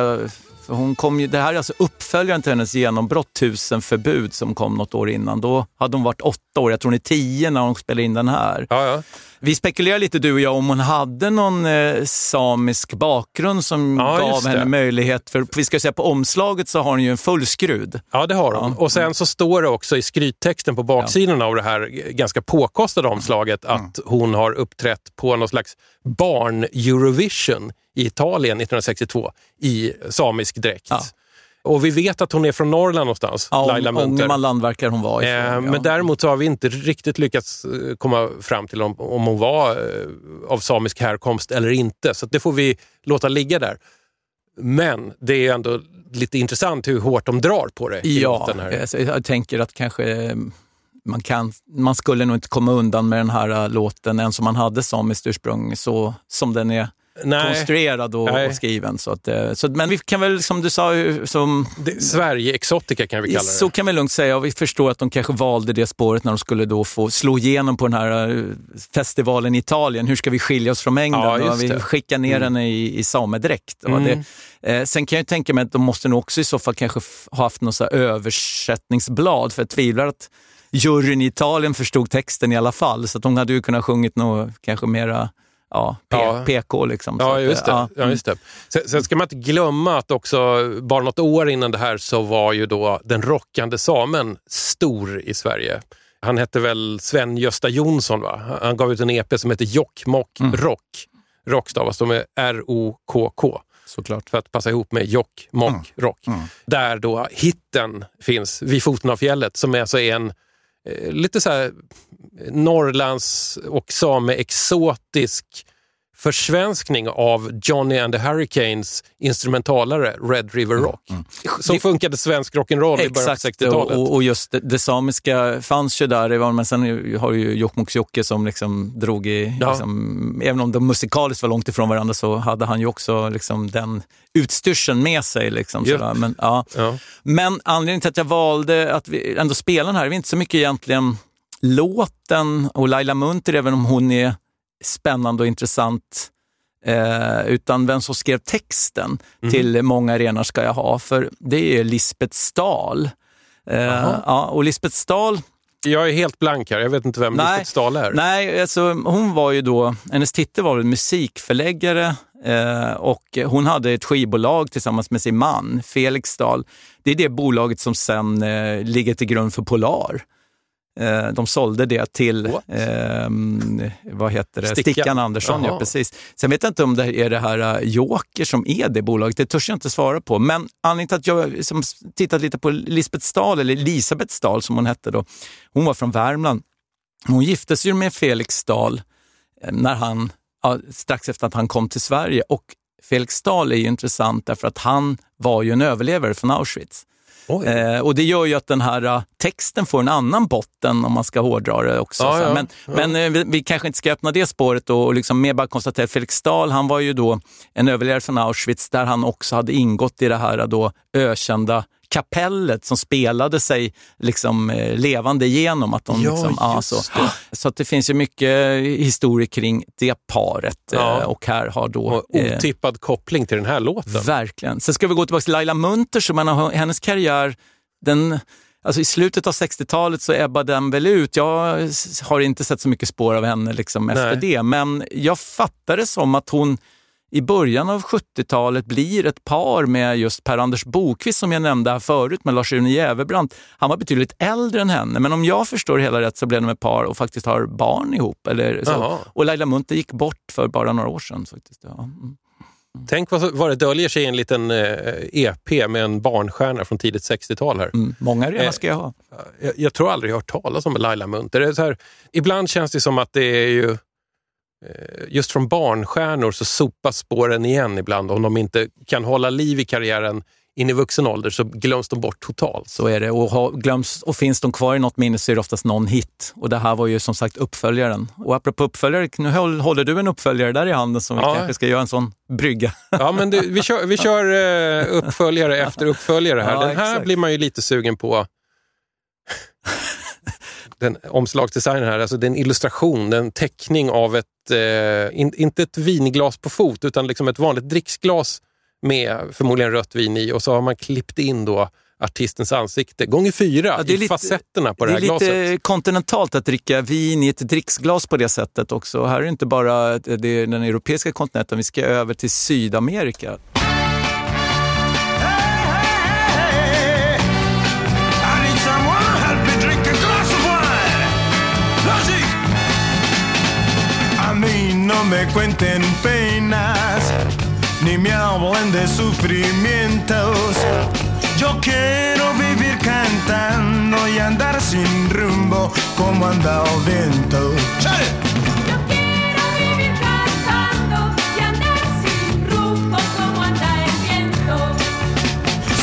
Speaker 3: För hon kom ju, det här är alltså uppföljaren till hennes genombrott Tusen förbud som kom något år innan. Då hade hon varit åtta år, jag tror hon är tio när hon spelade in den här.
Speaker 2: Ja, ja.
Speaker 3: Vi spekulerar lite du och jag om hon hade någon eh, samisk bakgrund som
Speaker 2: Ja,
Speaker 3: gav henne möjlighet. För vi ska säga på omslaget så har hon ju en fullskrud.
Speaker 2: Ja, det har hon.
Speaker 3: Ja.
Speaker 2: Och sen så står det också i skryttexten på baksidan av det här ganska påkostade omslaget
Speaker 3: Mm.
Speaker 2: att hon har uppträtt på någon slags barn-Eurovision i Italien 1962 i samisk dräkt. Och vi vet att hon är från Norrland någonstans,
Speaker 3: Ja,
Speaker 2: Laila Munter.
Speaker 3: Ångermanland verkar hon vara ifrån.
Speaker 2: Eh,
Speaker 3: ja.
Speaker 2: Men däremot så har vi inte riktigt lyckats eh, komma fram till om, om hon var eh, av samisk härkomst eller inte. Så det får vi låta ligga där. Men det är ändå lite intressant hur hårt de drar på det
Speaker 3: Ja, jag tänker att kanske eh, man, kan, man skulle nog inte komma undan med den här eh, låten, ens om man hade samiskt ursprung, så som den är
Speaker 2: Nej,
Speaker 3: konstruerad och,
Speaker 2: Nej.
Speaker 3: och skriven. Så att, eh, så, men vi kan väl, som du sa, eh, som,
Speaker 2: det, Sverige-exotica kan vi kalla det.
Speaker 3: så kan vi lugnt säga. Och vi förstår att de kanske valde det spåret när de skulle då få slå igenom på den här eh, festivalen i Italien. Hur ska vi skilja oss från England?
Speaker 2: Ja,
Speaker 3: vi skickar ner
Speaker 2: Mm.
Speaker 3: henne i, i samedräkt.
Speaker 2: Mm.
Speaker 3: Eh, sen kan jag tänka mig att de måste nog också i så fall kanske ha haft något översättningsblad, för jag tvivlar att juryn i Italien förstod texten i alla fall. Så att de hade ju kunnat sjungit något kanske mera ja, P-
Speaker 2: Ja.
Speaker 3: PK. Liksom.
Speaker 2: Ja, just det.
Speaker 3: eh,
Speaker 2: Ja, just det. Sen, sen ska man inte glömma att också, bara något år innan det här så var ju då den rockande samen stor i Sverige. Han hette väl Sven-Gösta Jonsson, va? Han gav ut en EP som heter Jokkmokk
Speaker 3: Mm.
Speaker 2: Rock. Rock stavas med R-O-K-K.
Speaker 3: Såklart.
Speaker 2: För att passa ihop med Jokkmokk Rock. Där då hitten finns, Vid foten av fjället, som alltså är en Eh, lite så här eh, Norrlands och same-exotisk försvenskning av Johnny and the Hurricanes instrumentalare Red River Rock. Som funkade svensk rock'n'roll i början
Speaker 3: Exakt,
Speaker 2: 60-talet.
Speaker 3: och, och just det, det samiska fanns ju där, det men sen har ju Jokkmokks Jokke som liksom drog i,
Speaker 2: Ja.
Speaker 3: liksom, även om de musikaliskt var långt ifrån varandra så hade han ju också liksom den utstyrseln med sig. Liksom,
Speaker 2: Japp.
Speaker 3: sådär. Men, ja.
Speaker 2: Ja.
Speaker 3: men anledningen till att jag valde att vi ändå spela den här, är inte så mycket egentligen låten och Laila Munter, även om hon är spännande och intressant, eh, utan vem som skrev texten
Speaker 2: Mhm.
Speaker 3: till Många renar ska jag ha, för det är Lisbeth Stahl. Eh, ja, och Lisbeth Stahl
Speaker 2: Jag är helt blank här, jag vet inte vem
Speaker 3: Nej.
Speaker 2: Lisbeth Stahl är.
Speaker 3: Nej, alltså, hon var ju då, hennes titel var väl musikförläggare eh, och hon hade ett skivbolag tillsammans med sin man, Felix Dahl. Det är det bolaget som sen eh, ligger till grund för Polar. Eh, de sålde det till, ehm, vad heter det,
Speaker 2: Stickan.
Speaker 3: Stickan, Andersson. Ja, precis. Sen vet jag inte om det är det här eh, Joker som är det bolaget, det törs jag inte svara på. Men anledningen till att jag som tittat lite på Lisbeth Stahl, eller Elisabeth Stahl som hon hette då, hon var från Värmland. Hon gifte sig med Felix Stahl eh, när han, ja, strax efter att han kom till Sverige. Och Felix Stahl är ju intressant därför att han var ju en överlevare från Auschwitz. Eh, och det gör ju att den här eh, texten får en annan botten om man ska hårdra det också.
Speaker 2: Ja, ja,
Speaker 3: men
Speaker 2: ja.
Speaker 3: men eh, vi, vi kanske inte ska öppna det spåret och, och liksom mer bara konstatera att Felix Stahl, han var ju då en överlevare från Auschwitz där han också hade ingått i det här då ökända kapellet som spelade sig liksom eh, levande igenom. Att de
Speaker 2: Ja,
Speaker 3: liksom, ja, så så att det finns ju mycket historia kring det paret
Speaker 2: Ja.
Speaker 3: eh, och här har då...
Speaker 2: Och
Speaker 3: eh,
Speaker 2: otippad koppling till den här låten.
Speaker 3: Verkligen. Sen ska vi gå tillbaka till Laila Munter, så man har, hennes karriär, den, alltså i slutet av 60-talet så ebbade den väl ut. Jag har inte sett så mycket spår av henne liksom efter
Speaker 2: Nej.
Speaker 3: det, men jag fattar det som att hon i början av 70-talet blir ett par med just Per-Anders Bokvist som jag nämnde här förut med Lars-Rune Jävebrant. Han var betydligt äldre än henne, men om jag förstår det hela rätt så blev de ett par och faktiskt har barn ihop. Eller så.
Speaker 2: Jaha.
Speaker 3: Och Laila Munter gick bort för bara några år sedan. Faktiskt. Ja. Mm.
Speaker 2: Tänk vad, vad det döljer sig i en liten eh, EP med en barnstjärna från tidigt 60-tal här.
Speaker 3: Mm. Många renar
Speaker 2: Eh,
Speaker 3: ska jag ha.
Speaker 2: Jag, jag tror aldrig jag har hört talas om Laila Munter. Det är så här, ibland känns det som att det är ju... eh, Just från barnstjärnor så sopas spåren igen ibland. Om de inte kan hålla liv i karriären in i vuxen ålder så glöms de bort totalt.
Speaker 3: Så är det. Och, ha, glöms, och finns de kvar i något minne så är det oftast någon hit. Och det här var ju som sagt uppföljaren. Och apropå uppföljare, nu håll- håller du en uppföljare där i handen som vi
Speaker 2: Ja.
Speaker 3: kanske ska göra en sån brygga.
Speaker 2: Ja, men det, vi kör, vi kör eh, uppföljare efter uppföljare här.
Speaker 3: Ja,
Speaker 2: Den här
Speaker 3: exakt.
Speaker 2: blir man ju lite sugen på. Den omslagsdesignen här, alltså det är en illustration, en teckning av ett, eh, in, inte ett vinglas på fot, utan liksom ett vanligt dricksglas med förmodligen rött vin i och så har man klippt in då artistens ansikte gånger fyra
Speaker 3: Ja, det är
Speaker 2: i
Speaker 3: lite-
Speaker 2: facetterna på det,
Speaker 3: det
Speaker 2: här
Speaker 3: är
Speaker 2: glaset.
Speaker 3: lite kontinentalt att dricka vin i ett dricksglas på det sättet också. Här är det inte bara det är den europeiska kontinenten, vi ska över till Sydamerika.
Speaker 9: Cuenten penas, ni me hablen de sufrimientos. Yo quiero vivir cantando y andar sin rumbo como anda el viento.
Speaker 4: Yo quiero vivir cantando y andar sin rumbo como anda el viento.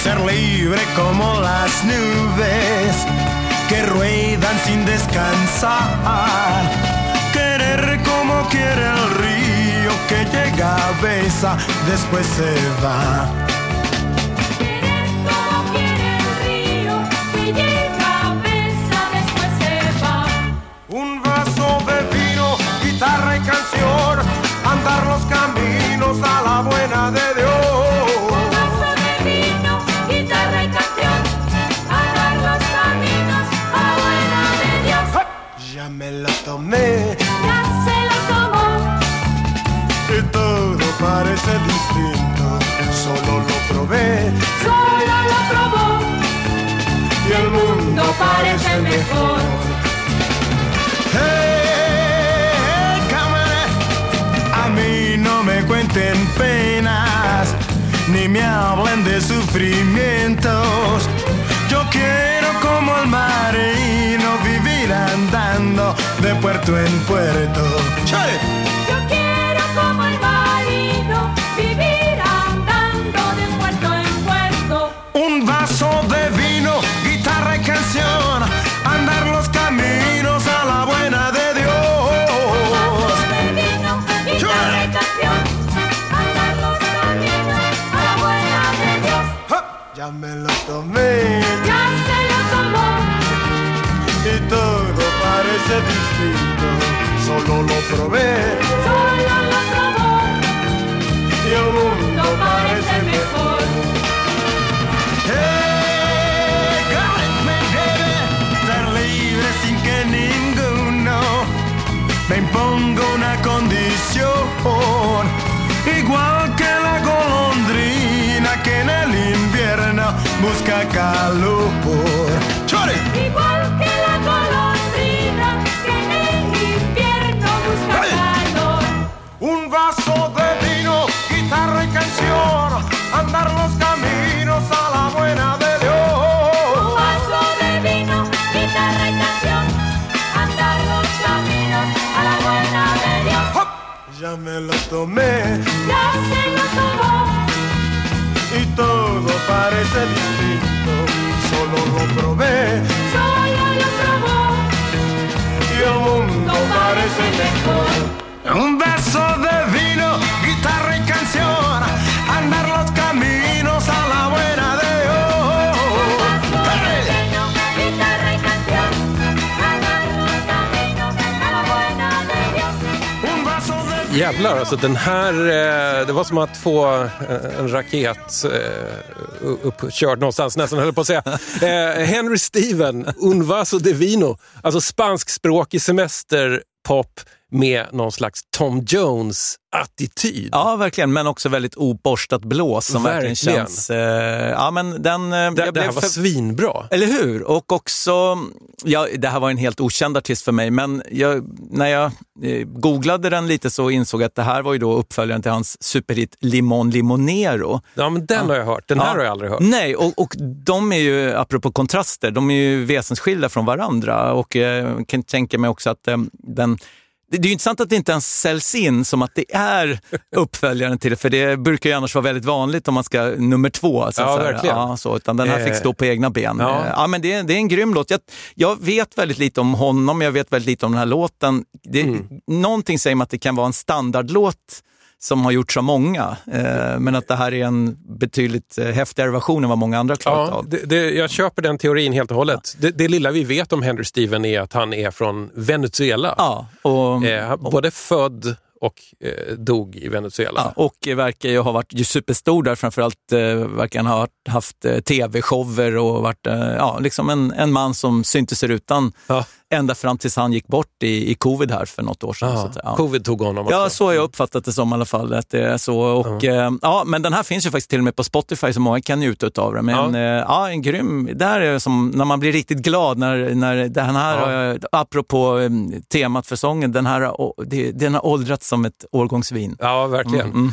Speaker 9: Ser libre como las nubes que ruedan sin descansar. Quiere el río que llega, besa, después se va.
Speaker 4: Quiere el río que llega, besa, después se va.
Speaker 9: Un vaso de vino, guitarra y canción, andar los caminos a la buena de distinto, solo lo probé
Speaker 4: solo lo probó,
Speaker 9: y el mundo
Speaker 4: parece mejor.
Speaker 9: Hey, cámara, a mí no me cuenten penas, ni me hablen de sufrimientos. Yo quiero como el marino vivir andando de puerto en puerto. ¡Chale!
Speaker 4: Yo quiero como el marino vivir
Speaker 9: vaso de vino, guitarra y canción, andar los caminos a la buena de Dios.
Speaker 4: Vaso de vino, guitarra y canción, andar los caminos a la buena de Dios.
Speaker 9: ¡Ja! Ya me lo tomé.
Speaker 4: Ya se lo tomó,
Speaker 9: y todo parece distinto. Solo lo probé
Speaker 4: solo lo probó,
Speaker 9: y el mundo parece
Speaker 4: parece
Speaker 9: mejor.
Speaker 4: mejor.
Speaker 9: Hey, imponga una condición. Igual que la golondrina que en el invierno busca calor. ¡Chore! Ya me lo tomé
Speaker 4: Ya se lo tomó,
Speaker 9: y todo parece distinto. Solo lo probé
Speaker 4: solo lo probó.
Speaker 9: y el mundo parece mejor. Un vaso de
Speaker 2: Jävlar, alltså den här, eh, det var som att få eh, en raket eh, uppkörd någonstans, nästan höll jag på att säga. Eh, Henry Steven, Un vaso de vino, alltså spanskspråkig semesterpop med någon slags Tom Jones-attityd.
Speaker 3: Ja, verkligen. Men också väldigt oborstat blås som verkligen,
Speaker 2: Verkligen.
Speaker 3: känns... Eh, ja, men den... Eh,
Speaker 2: Det,
Speaker 3: jag
Speaker 2: det här
Speaker 3: blev
Speaker 2: var
Speaker 3: för-
Speaker 2: svinbra.
Speaker 3: Eller hur? Och också, ja, det här var en helt okänd artist för mig, men jag, när jag eh, googlade den lite så insåg jag att det här var ju då uppföljaren till hans superhit Limon Limonero.
Speaker 2: Ja, men den har jag hört. Den här
Speaker 3: Ja.
Speaker 2: har jag aldrig hört.
Speaker 3: Nej, och, och de är ju, apropå kontraster, de är ju väsensskilda från varandra. Och eh, kan tänka mig också att eh, den det det är ju intressant att det inte ens säljs in som att det är uppföljaren till det, för det brukar ju annars vara väldigt vanligt om man ska nummer två. Så att
Speaker 2: Ja,
Speaker 3: säga.
Speaker 2: verkligen.
Speaker 3: Ja, så, utan den här fick
Speaker 2: Eh,
Speaker 3: stå på egna ben.
Speaker 2: ja.
Speaker 3: Eh, Ja, men det, är- det är en grym låt. Jag, jag vet väldigt lite om honom, jag vet väldigt lite om den här låten. Det,
Speaker 2: Mm.
Speaker 3: Någonting säger mig att det kan vara en standardlåt som har gjorts av många, eh, men att det här är en betydligt eh, häftigare version än vad många andra klarat
Speaker 2: Ja,
Speaker 3: av.
Speaker 2: det, det, jag köper den teorin helt och hållet. Det, det lilla vi vet om Henry Steven är att han är från Venezuela.
Speaker 3: Ja, och,
Speaker 2: Eh, både född och eh, dog i Venezuela.
Speaker 3: ja, och verkar ju ha varit superstor där, framförallt eh, verkar han ha haft eh, tv-shower och varit eh, ja, liksom en, en man som syntes i rutan
Speaker 2: Ja.
Speaker 3: Ända fram tills han gick bort i, i covid här för något år sedan. så
Speaker 2: Ja,
Speaker 3: att, ja.
Speaker 2: Covid tog honom också.
Speaker 3: Ja, så har jag uppfattat det som i alla fall. Att det är så. Och, ja. ja, men den här finns ju faktiskt till och med på Spotify så många kan njuta av den. Men
Speaker 2: Ja.
Speaker 3: ja. ja, en grym. Det här är som när man blir riktigt glad när, när den här,
Speaker 2: Ja.
Speaker 3: eh, apropå eh, temat för sången, den här, den har åldrats som ett årgångsvin.
Speaker 2: Ja, verkligen.
Speaker 3: Mm,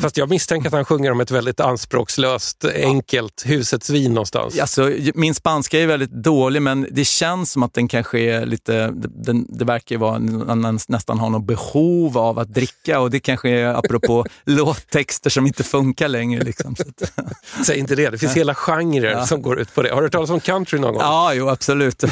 Speaker 2: Fast jag misstänker att han sjunger om ett väldigt anspråkslöst, enkelt husets vin någonstans.
Speaker 3: Alltså, min spanska är väldigt dålig, men det känns som att den kanske är lite... Den, det verkar ju vara man nästan har något behov av att dricka och det kanske är apropå låttexter som inte funkar längre. Liksom.
Speaker 2: Säg inte det, det finns hela genrer som går ut på det. Har du hört talas om country någon gång?
Speaker 3: ja, jo, absolut.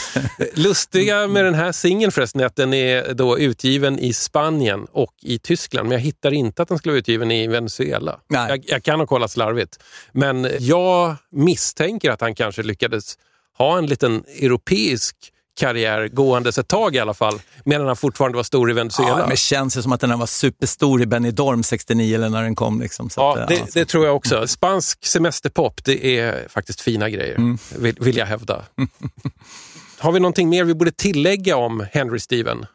Speaker 2: Lustiga med den här singeln förresten är att den är då utgiven i Spanien och i Tyskland. Men jag hittar inte att den skulle vara utgiven i Venezuela.
Speaker 3: Nej.
Speaker 2: Jag, jag kan ha kollat slarvigt. Men jag misstänker att han kanske lyckades ha en liten europeisk karriär gåendes ett tag i alla fall, medan han fortfarande var stor i Venezuela.
Speaker 3: Ja, men det känns ju som att den här var superstor i Benidorm 69 eller när den kom. Liksom. Så
Speaker 2: Ja,
Speaker 3: att,
Speaker 2: det,
Speaker 3: ja, så-
Speaker 2: det tror jag också. Spansk semesterpop, det är faktiskt fina grejer,
Speaker 3: Mm.
Speaker 2: vill, vill jag hävda. Har vi någonting mer vi borde tillägga om Henry Steven?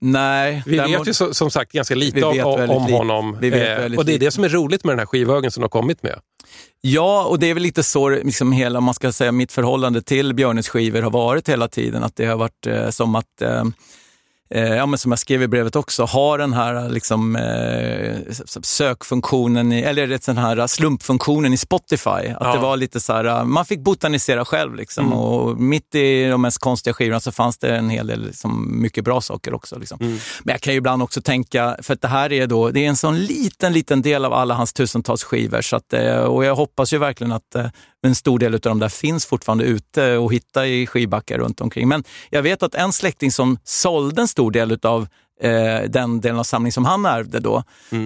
Speaker 3: Nej,
Speaker 2: Vi
Speaker 3: däremot-
Speaker 2: vet ju så, som sagt ganska lite om, om honom.
Speaker 3: Vi vet
Speaker 2: Eh, och det är det som är roligt med den här skivhögen som de har kommit med.
Speaker 3: Ja, och det är väl lite så liksom hela, man ska säga, mitt förhållande till Björnes skivor har varit hela tiden. Att det har varit eh, som att, eh, ja, men som jag skrev i brevet också, ha den här liksom, eh, sökfunktionen, i, eller rätt den här slumpfunktionen i Spotify. Att
Speaker 2: Ja.
Speaker 3: det var lite så här, eh, man fick botanisera själv. Liksom, Och mitt i de mest konstiga skivorna så fanns det en hel del liksom, mycket bra saker också. Liksom. Men jag kan ju ibland också tänka, för att det här är då, det är en sån liten, liten del av alla hans tusentals skivor. Så att, eh, och jag hoppas ju verkligen att en stor del av de där finns fortfarande ute och hitta i skivbackar runt omkring. Men jag vet att en släkting som sålde en stor del av den delen av samlingen som han ärvde då.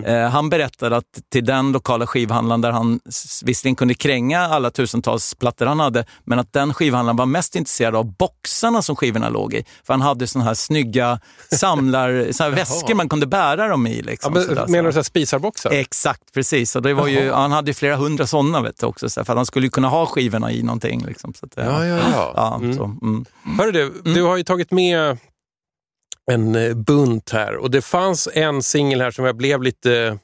Speaker 3: Eh, han berättade att till den lokala skivhandlaren där han visserligen kunde kränga alla tusentals plattor han hade, men att den skivhandlaren var mest intresserad av boxarna som skivorna låg i. För han hade såna här snygga samlar, såna här väskor man kunde bära dem i.
Speaker 2: Ja,
Speaker 3: Liksom,
Speaker 2: men,
Speaker 3: sådär,
Speaker 2: menar du
Speaker 3: så.
Speaker 2: spisarboxar?
Speaker 3: Exakt, precis. Och det var ju, han hade ju flera hundra sådana vet du, också, så här, för han skulle kunna ha skivorna i någonting. Liksom, så att,
Speaker 2: Ja, ja, ja.
Speaker 3: ja
Speaker 2: Mm.
Speaker 3: så, mm.
Speaker 2: Hörru du, du har ju tagit med en eh, bunt här och det fanns en singel här som jag blev lite...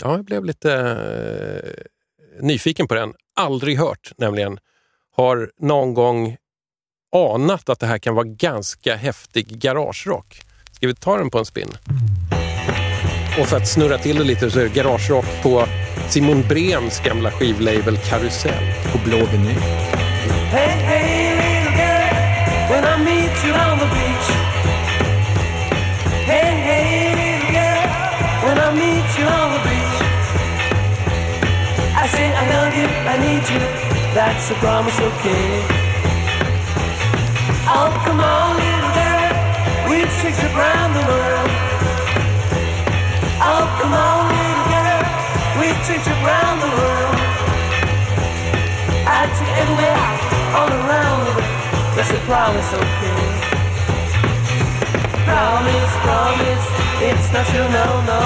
Speaker 2: Ja, jag blev lite eh, nyfiken på den. Aldrig hört nämligen. Har någon gång anat att det här kan vara ganska häftig garagerock. Ska vi ta den på en spin? Och för att snurra till det lite så är det garagerock på Simon Brems gamla skivlabel Karusell.
Speaker 3: På blå vinyl.
Speaker 10: Hey, hey, little girl, when I meet you on the beach, I need you. That's a promise, okay? Oh, come on, little girl, we'll you around the world. Oh, come on, little girl, we'll you around the world. I'd take you everywhere, all around the world. That's a promise, okay? Promise, promise, it's not true, no, no.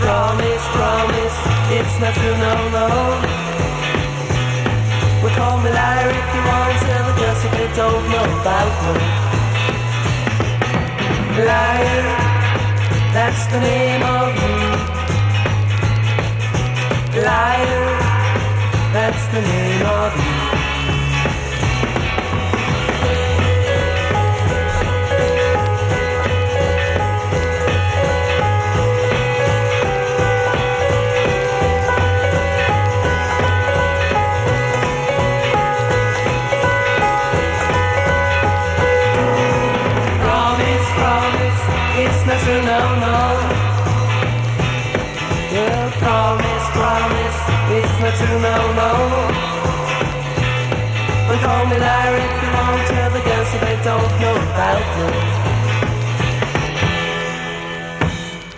Speaker 10: Promise, promise, it's not true, no, no. Well, call me liar if you want, tell me just if you don't know about me. Liar, that's the name of you. Liar, that's the name of you. No, no. But call me liar if you want, tell the girls that they don't know about me.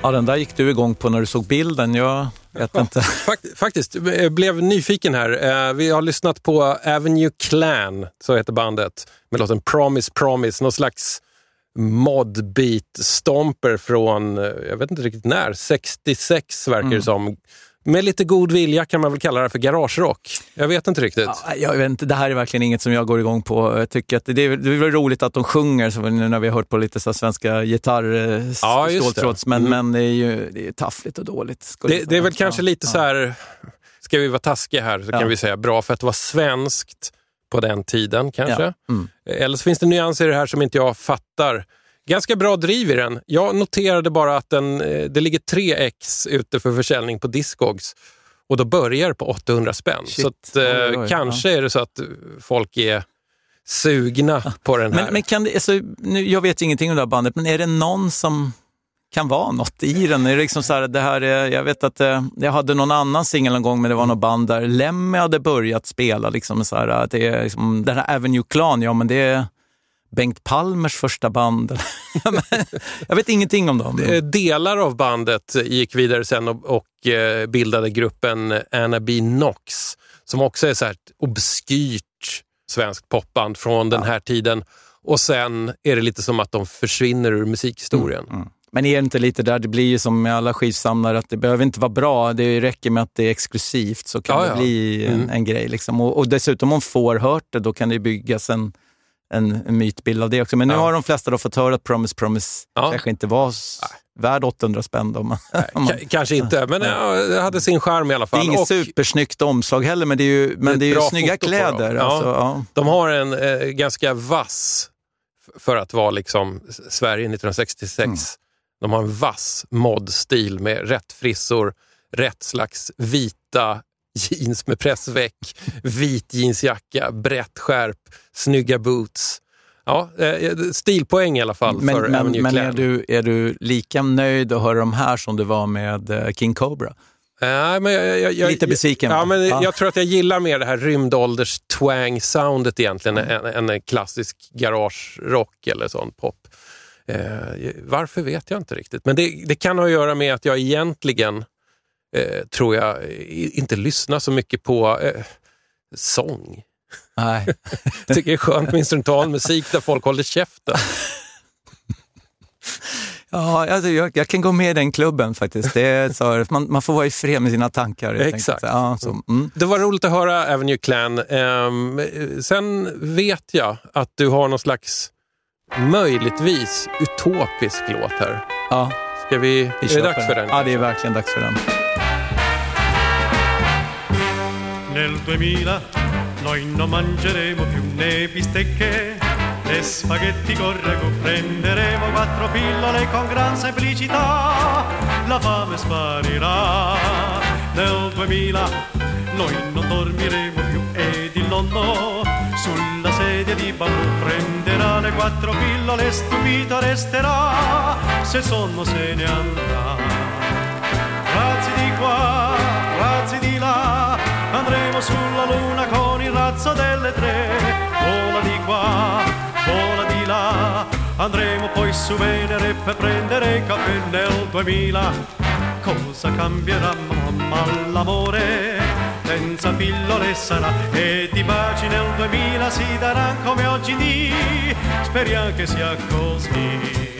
Speaker 3: Ja, den där gick du igång på när du såg bilden. Jag vet inte.
Speaker 2: Fakt, faktiskt, jag blev nyfiken här. Eh, Vi har lyssnat på Avenue Clan, så heter bandet, med låten Promise Promise, någon slags modbeat-stomper från, eh, jag vet inte riktigt när, 66 verkar det som. Med lite god vilja kan man väl kalla det för garagerock. Jag vet inte riktigt.
Speaker 3: Ja, jag vet inte, det här är verkligen inget som jag går igång på. Jag tycker att det är, det är roligt att de sjunger, nu när vi har hört på lite så svenska gitarr
Speaker 2: Ja, just det.
Speaker 3: ståltråds, men,
Speaker 2: Mm.
Speaker 3: men det är ju det är taffligt och dåligt.
Speaker 2: Det, det är väl kanske
Speaker 3: Ja,
Speaker 2: lite
Speaker 3: ja.
Speaker 2: så här, ska vi vara taskiga här så
Speaker 3: Ja.
Speaker 2: kan vi säga bra för att vara svenskt på den tiden kanske.
Speaker 3: Ja. Mm.
Speaker 2: Eller så finns det nyanser i det här som inte jag fattar. Ganska bra driv i den. Jag noterade bara att den, eh, det ligger 3 ex ute för försäljning på Discogs och då börjar på 800 spänn.
Speaker 3: Shit.
Speaker 2: Så att, eh,
Speaker 3: Oj, oj,
Speaker 2: kanske är det så att folk är sugna på den här.
Speaker 3: Men, men kan det, alltså, nu, jag vet ingenting om det här bandet, men är det någon som kan vara något i den? Är det liksom så här, det här är, jag vet att eh, jag hade någon annan singel en gång, men det var något band där Lemmy hade börjat spela. Liksom så här, det är liksom, den här Avenue Clan, ja men det är Bengt Palmers första band. Jag vet ingenting om dem.
Speaker 2: Eh, Delar av bandet gick vidare sen och, och eh, bildade gruppen Anna B. Knox som också är så här obskyrt svenskt popband från den här tiden. Och sen är det lite som att de försvinner ur musikhistorien.
Speaker 3: Men är det inte lite där, det blir ju som med alla skivsamlare, att det behöver inte vara bra, det räcker med att det är exklusivt så kan
Speaker 2: Ja,
Speaker 3: det
Speaker 2: ja.
Speaker 3: bli en,
Speaker 2: Mm.
Speaker 3: en grej. Liksom. Och, och dessutom om får hört det, då kan det byggas en, en, en mytbild av det också. Men nu
Speaker 2: Ja.
Speaker 3: har de flesta då fått höra att Promise Promise
Speaker 2: Ja.
Speaker 3: kanske inte var värd 800 spänn. Om man- om man-
Speaker 2: kanske inte, men det hade sin charm i alla
Speaker 3: Det
Speaker 2: fall.
Speaker 3: är inget
Speaker 2: Och
Speaker 3: supersnyggt omslag heller, men det är ju, men det är ju snygga kläder. Alltså, ja.
Speaker 2: De har en eh, ganska vass, för att vara liksom Sverige 1966,
Speaker 3: Mm.
Speaker 2: de har en vass modstil med rätt frissor, rätt slags vita jeans med pressväck, vit jeansjacka, brett skärp, snygga boots. Ja, eh, stilpoäng i alla fall
Speaker 3: Men,
Speaker 2: för
Speaker 3: men,
Speaker 2: Avenue
Speaker 3: men
Speaker 2: Clan.
Speaker 3: är, du, är du lika nöjd att höra de här som du var med eh, King Cobra?
Speaker 2: Nej, men jag, jag, jag,
Speaker 3: Lite besviken,
Speaker 2: Ja, men
Speaker 3: Ja.
Speaker 2: Jag tror att jag gillar mer det här rymdålders twang-soundet egentligen
Speaker 3: Mm.
Speaker 2: än, än en klassisk garage-rock eller sån pop. Eh, varför vet jag inte riktigt. Men det, det kan ha att göra med att jag egentligen, eh, tror jag, inte lyssnar så mycket på eh, sång.
Speaker 3: Nej.
Speaker 2: Tycker det är skönt med instrumental musik där folk håller käften.
Speaker 3: Ja, alltså, jag, jag kan gå med i den klubben faktiskt. Det är så, man, man får vara i fred med sina tankar.
Speaker 2: Exakt.
Speaker 3: Ja, så, mm.
Speaker 2: Det var roligt att höra Avenue Clan. Ehm, sen vet jag att du har någon slags, möjligtvis, utopisk låt här.
Speaker 3: ja,
Speaker 2: Ska vi,
Speaker 3: vi
Speaker 2: är det dags för den?
Speaker 3: Ja, det är verkligen dags för den.
Speaker 11: Nel 2000 noi non mangeremo più né bistecche né spaghetti con ragù. Prenderemo quattro pillole con gran semplicità la fame sparirà. Nel 2000 noi non dormiremo più ed il nonno sulla sedia di bambù prenderà le quattro pillole stupito resterà se sonno se ne andrà. Razzi di qua razzi di là andremo sulla luna con il razzo delle tre. Vola di qua vola di là. Andremo poi su Venere per prendere caffè nel 2000 cosa cambierà mamma l'amore? Senza pillole sarà. E di baci nel 2000 si darà come oggi di. Speriamo che sia così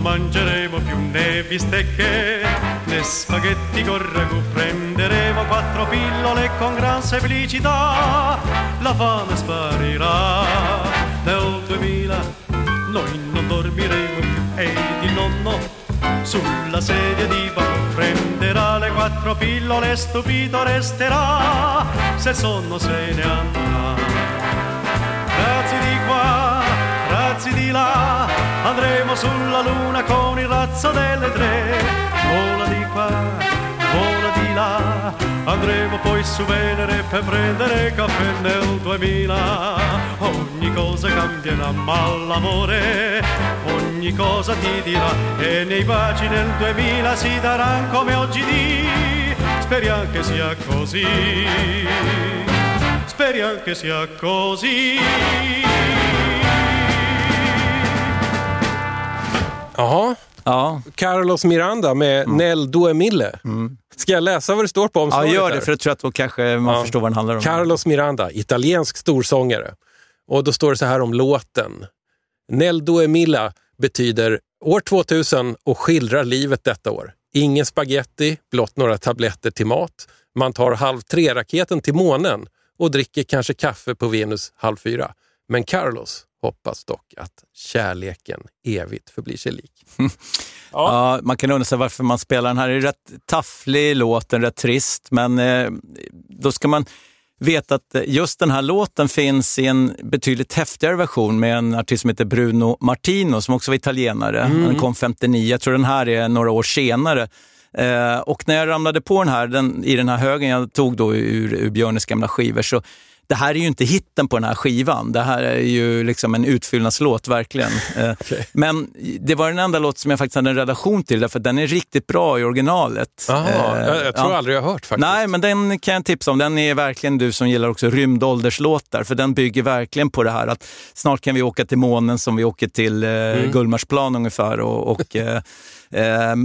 Speaker 11: mangeremo più né bistecche né spaghetti con ragù. Prenderemo quattro pillole con gran semplicità. La fame sparirà. Nel 2000 noi non dormiremo più. Ed il nonno sulla sedia di vapore prenderà le quattro pillole stupito resterà se sonno se ne andrà. Razzi di qua, razzi di là, andremo sulla luna con il razzo delle tre. Vola di qua, vola di là, andremo poi su Venere per prendere caffè nel 2000. Ogni cosa cambierà, ma l'amore ogni cosa ti dirà e nei baci nel 2000 si darà come oggi di. Speriamo che sia così speriamo che sia così.
Speaker 2: Jaha.
Speaker 3: Ja.
Speaker 2: Carlos Miranda med Nel Due Mille. Ska jag läsa vad det står på
Speaker 3: Ja,
Speaker 2: omslaget?
Speaker 3: gör det,
Speaker 2: här?
Speaker 3: för jag tror att då kanske man
Speaker 2: Ja.
Speaker 3: förstår vad den handlar om.
Speaker 2: Carlos Miranda, italiensk storsångare. Och då står det så här om låten. Nel Due Milla betyder år 2000 och skildrar livet detta år. Ingen spaghetti, blott några tabletter till mat. Man tar halv tre-raketen till månen och dricker kanske kaffe på Venus halv fyra. Men Carlos hoppas dock att kärleken evigt förblir sig lik.
Speaker 3: Ja. man kan undra sig varför man spelar den här. Det är rätt tafflig låt, en rätt trist, men eh, då ska man veta att eh, just den här låten finns i en betydligt häftigare version med en artist som heter Bruno Martino som också var italienare.
Speaker 2: Mm.
Speaker 3: Den kom 59, jag tror den här är några år senare. Eh, och när jag ramlade på den här, den, i den här högen jag tog då ur, ur Björnes gamla skivor, så det här är ju inte hitten på den här skivan. Det här är ju liksom en utfyllnadslåt, verkligen. Eh, Men det var den enda låt som jag faktiskt hade en relation till, därför att den är riktigt bra i originalet.
Speaker 2: Jaha,
Speaker 3: Eh,
Speaker 2: jag, jag tror
Speaker 3: ja.
Speaker 2: aldrig jag har hört faktiskt.
Speaker 3: Nej, men den kan jag tipsa om. Den är verkligen du som gillar också rymdålderslåtar, för den bygger verkligen på det här att snart kan vi åka till månen som vi åker till eh,
Speaker 2: Mm.
Speaker 3: Gullmarsplan ungefär. Och, och, eh,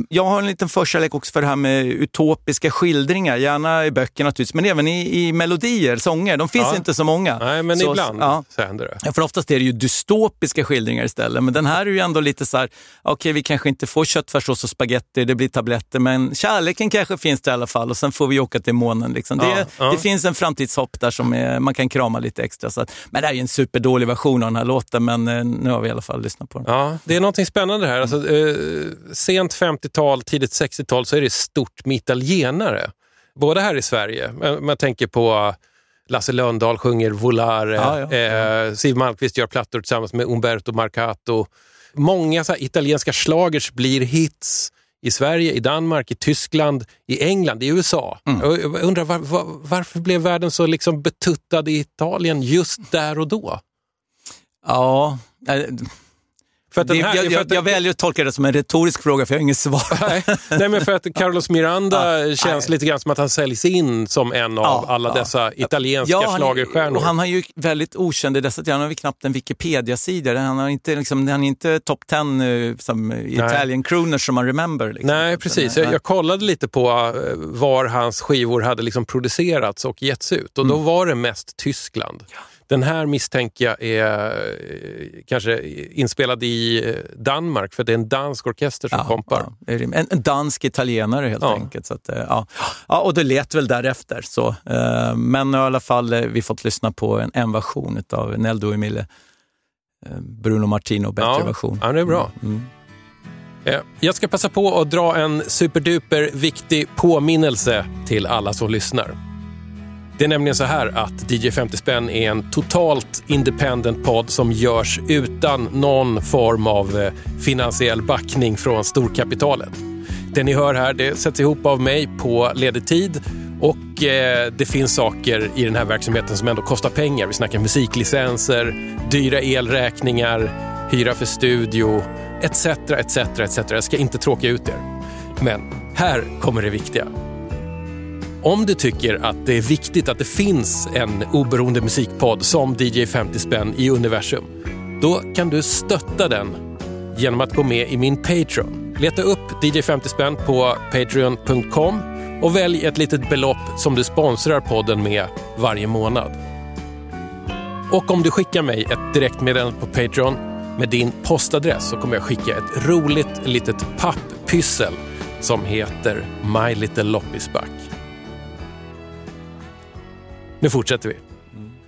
Speaker 3: jag har en liten förkärlek också för det här med utopiska skildringar, gärna i böcker naturligtvis, men även i, i melodier, sånger. De finns
Speaker 2: Ja.
Speaker 3: inte så många.
Speaker 2: Nej, men
Speaker 3: så,
Speaker 2: ibland
Speaker 3: Ja,
Speaker 2: så händer det.
Speaker 3: För oftast är det ju dystopiska skildringar istället. Men den här är ju ändå lite så här, okej vi kanske inte får köttfärssås och spaghetti, det blir tabletter, men kärleken kanske finns det i alla fall och sen får vi åka till månen. Liksom. Det,
Speaker 2: Ja,
Speaker 3: det finns en framtidshopp där som är, man kan krama lite extra. Så att, men det här är ju en superdålig version av den här låten, men eh, nu har vi i alla fall lyssnat på den.
Speaker 2: Ja, det är någonting spännande här. Alltså, eh, sent 50-tal, tidigt 60-tal så är det stort med italienare. Både här i Sverige, man tänker på Lasse Lönndahl sjunger Volare,
Speaker 3: Ja, ja.
Speaker 2: Eh, Siw Malmkvist gör plattor tillsammans med Umberto Marcato. Många så italienska slagers blir hits i Sverige, i Danmark, i Tyskland, i England, i USA.
Speaker 3: Mm.
Speaker 2: Jag jag undrar var, var, varför blev världen så liksom betuttad i Italien just där och då?
Speaker 3: Ja, eh,
Speaker 2: För att
Speaker 3: det,
Speaker 2: här-
Speaker 3: jag,
Speaker 2: för att-
Speaker 3: jag väljer att tolka det som en retorisk fråga, för jag har inget svar.
Speaker 2: Nej, nej, men för att Carlos Miranda känns lite grann som att han säljs in som en av
Speaker 3: Ja,
Speaker 2: alla
Speaker 3: ja.
Speaker 2: dessa italienska
Speaker 3: han,
Speaker 2: schlagerstjärnor.
Speaker 3: han har ju väldigt okänd i dessa tider. Han har ju knappt en Wikipedia-sida. Han har inte, liksom, han är inte top 10 uh, som Italian crooners som man remember. Liksom.
Speaker 2: Nej, precis. Jag, jag kollade lite på eh, var hans skivor hade liksom producerats och getts ut och då
Speaker 3: Mm.
Speaker 2: var det mest Tyskland. Den här misstänker jag är eh, kanske inspelad i eh, Danmark för det är en dansk orkester som kompar.
Speaker 3: Ja, är rim- en, en dansk italienare helt
Speaker 2: Ja.
Speaker 3: enkelt. Så att, eh, ja. Ja, och det lät väl därefter. Så. Men i alla fall, vi fått lyssna på en, en version av Neldo Emile Bruno Martino, bättre
Speaker 2: ja.
Speaker 3: version.
Speaker 2: Ja, det är bra.
Speaker 3: Mm.
Speaker 2: Eh, Jag ska passa på att dra en superduper viktig påminnelse till alla som lyssnar. Det är nämligen så här att DJ 50 spänn är en totalt independent podd som görs utan någon form av eh, finansiell backning från storkapitalet. Det ni hör här det sätts ihop av mig på ledig tid och eh, det finns saker i den här verksamheten som ändå kostar pengar. Vi snackar musiklicenser, dyra elräkningar, hyra för studio, etc. etc, etc. Jag ska inte tråka ut er. Men här kommer det viktiga. Om du tycker att det är viktigt att det finns en oberoende musikpodd som DJ 50 spänn i universum, då kan du stötta den genom att gå med i min Patreon. Leta upp DJ 50 spänn på patreon.com och välj ett litet belopp som du sponsrar podden med varje månad. Och om du skickar mig ett direktmeddelande på Patreon med din postadress så kommer jag skicka ett roligt litet papppyssel som heter My Little Loppisback. Nu fortsätter vi.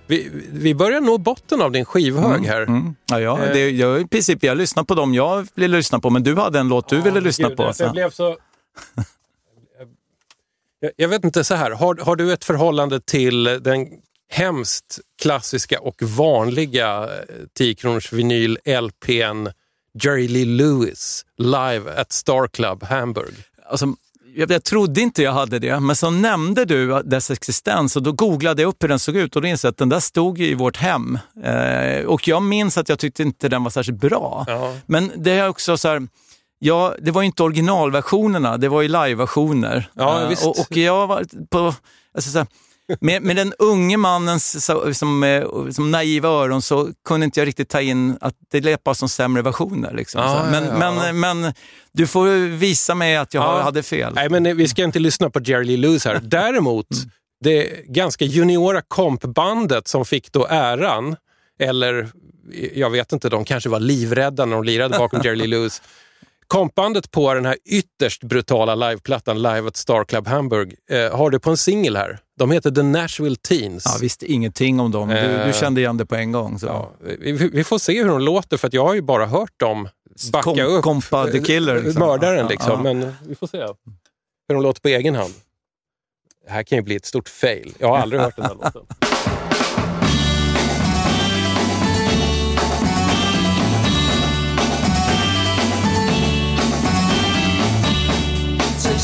Speaker 2: Vi, vi börjar nå botten av din skivhög här.
Speaker 3: Mm. Ja, ja,
Speaker 2: Eh.
Speaker 3: det, jag, i princip, jag lyssnar på dem jag ville lyssna på, men du hade en låt du ville lyssna
Speaker 2: Gud,
Speaker 3: på.
Speaker 2: alltså, jag blev så... jag, jag vet inte, så här. Har, har du ett förhållande till den hemskt klassiska och vanliga 10 kronors vinyl LPn Jerry Lee Lewis live at Star Club Hamburg?
Speaker 3: Alltså, jag, jag trodde inte jag hade det, men så nämnde du dess existens och då googlade jag upp hur den såg ut och då insåg jag att den där stod ju i vårt hem. Eh, och jag minns att jag tyckte inte den var särskilt bra.
Speaker 2: Ja.
Speaker 3: Men det är också så här, ja, det var ju inte originalversionerna, det var ju live-versioner.
Speaker 2: Ja,
Speaker 3: Eh, och, och jag var på, alltså så här, med, med den unge mannens som, eh, som naiva öron så kunde inte jag riktigt ta in att det lät bara som sämre versioner. Liksom. Så. Men,
Speaker 2: ja, ja.
Speaker 3: Men, men du får visa mig att jag
Speaker 2: Ja.
Speaker 3: hade fel.
Speaker 2: Nej, men vi ska inte lyssna på Jerry Lee Lewis här. Däremot, det ganska juniora kompbandet som fick då äran, eller jag vet inte, de kanske var livrädda när de lirade bakom Jerry Lee Lewis. Kompbandet på den här ytterst brutala liveplattan Live at Star Club Hamburg eh, har du på en singel här. De heter The Nashville Teens.
Speaker 3: Jag visste ingenting om dem. Du,
Speaker 2: Eh.
Speaker 3: du kände igen det på en gång. Så.
Speaker 2: Ja, vi, vi får se hur de låter för jag har ju bara hört dem backa
Speaker 3: Kom-
Speaker 2: upp
Speaker 3: kompa the killer, liksom.
Speaker 2: mördaren.
Speaker 3: Ja,
Speaker 2: Liksom.
Speaker 3: ja.
Speaker 2: Men vi får se hur de låter på egen hand. Det här kan ju bli ett stort fail. Jag har aldrig hört den här låten.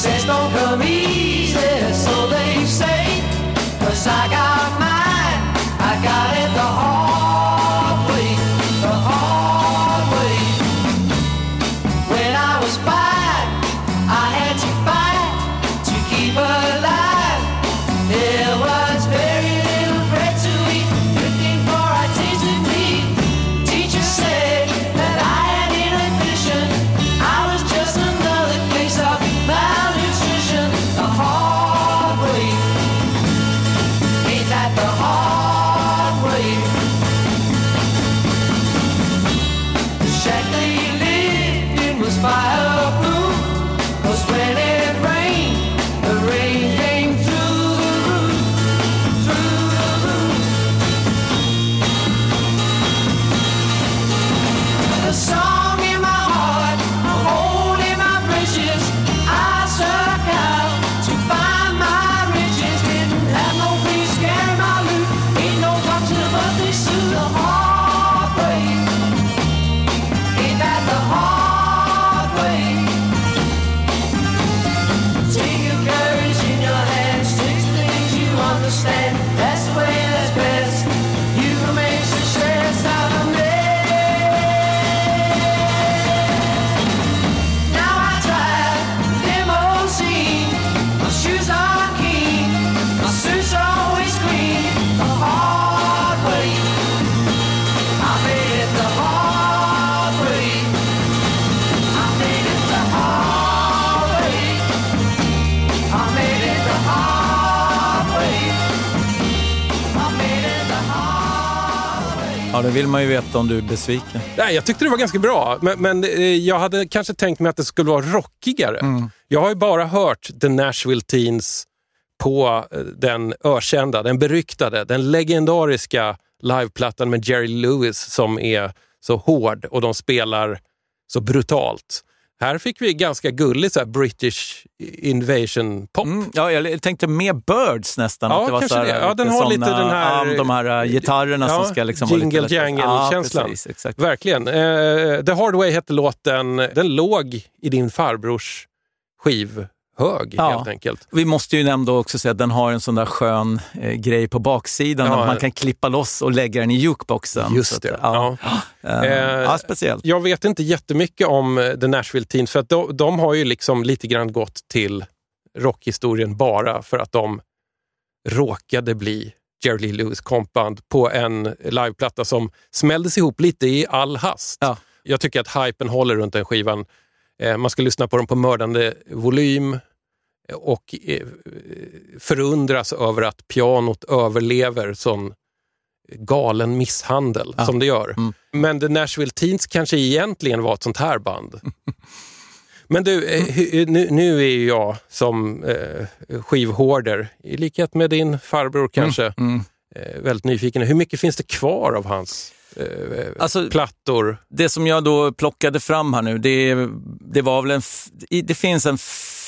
Speaker 10: Success don't come easy, so they say. Cause I got
Speaker 3: Ja, det vill man ju veta om du är besviken.
Speaker 2: Nej, jag tyckte det var ganska bra, men, men eh, jag hade kanske tänkt mig att det skulle vara rockigare. Jag har ju bara hört The Nashville Teens på eh, den ökända, den beryktade, den legendariska liveplattan med Jerry Lewis som är så hård och de spelar så brutalt. Här fick vi ganska gulligt så British invasion pop.
Speaker 3: Mm, ja, jag tänkte mer Birds nästan.
Speaker 2: Ja,
Speaker 3: att det var så här,
Speaker 2: det. Ja, den har lite den här-
Speaker 3: Ja, de här äh, gitarrerna som ska liksom.
Speaker 2: Jingle jangle-känslan.
Speaker 3: Ja.
Speaker 2: Verkligen. Eh, The Hard Way hette låten. Den låg i din farbrors skivhög
Speaker 3: Ja.
Speaker 2: helt enkelt.
Speaker 3: Vi måste ju ändå också säga att den har en sån där skön eh, grej på baksidan.
Speaker 2: Ja.
Speaker 3: Att man kan klippa loss och lägga den i jukeboxen.
Speaker 2: Just
Speaker 3: Så att,
Speaker 2: det.
Speaker 3: Ja.
Speaker 2: Ja.
Speaker 3: Eh,
Speaker 2: Eh,
Speaker 3: ja, speciellt.
Speaker 2: Jag vet inte jättemycket om eh, The Nashville Teens för att de, de har ju liksom lite grann gått till rockhistorien bara för att de råkade bli Jerry Lee Lewis kompband på en liveplatta som smälldes ihop lite i all hast.
Speaker 3: Ja.
Speaker 2: Jag tycker att hypen håller runt den skivan. Eh, man ska lyssna på den på mördande volym och eh, förundras över att pianot överlever sån galen misshandel
Speaker 3: Ja.
Speaker 2: som det gör.
Speaker 3: Mm.
Speaker 2: Men The Nashville Teens kanske egentligen var ett sånt här band. Men du, eh, hu- nu, nu är ju jag som eh, skivhårder, i likhet med din farbror kanske,
Speaker 3: Mm.
Speaker 2: eh, väldigt nyfiken. Hur mycket finns det kvar av hans eh,
Speaker 3: Alltså,
Speaker 2: plattor?
Speaker 3: det som jag då plockade fram här nu, det, det var väl en... Det finns en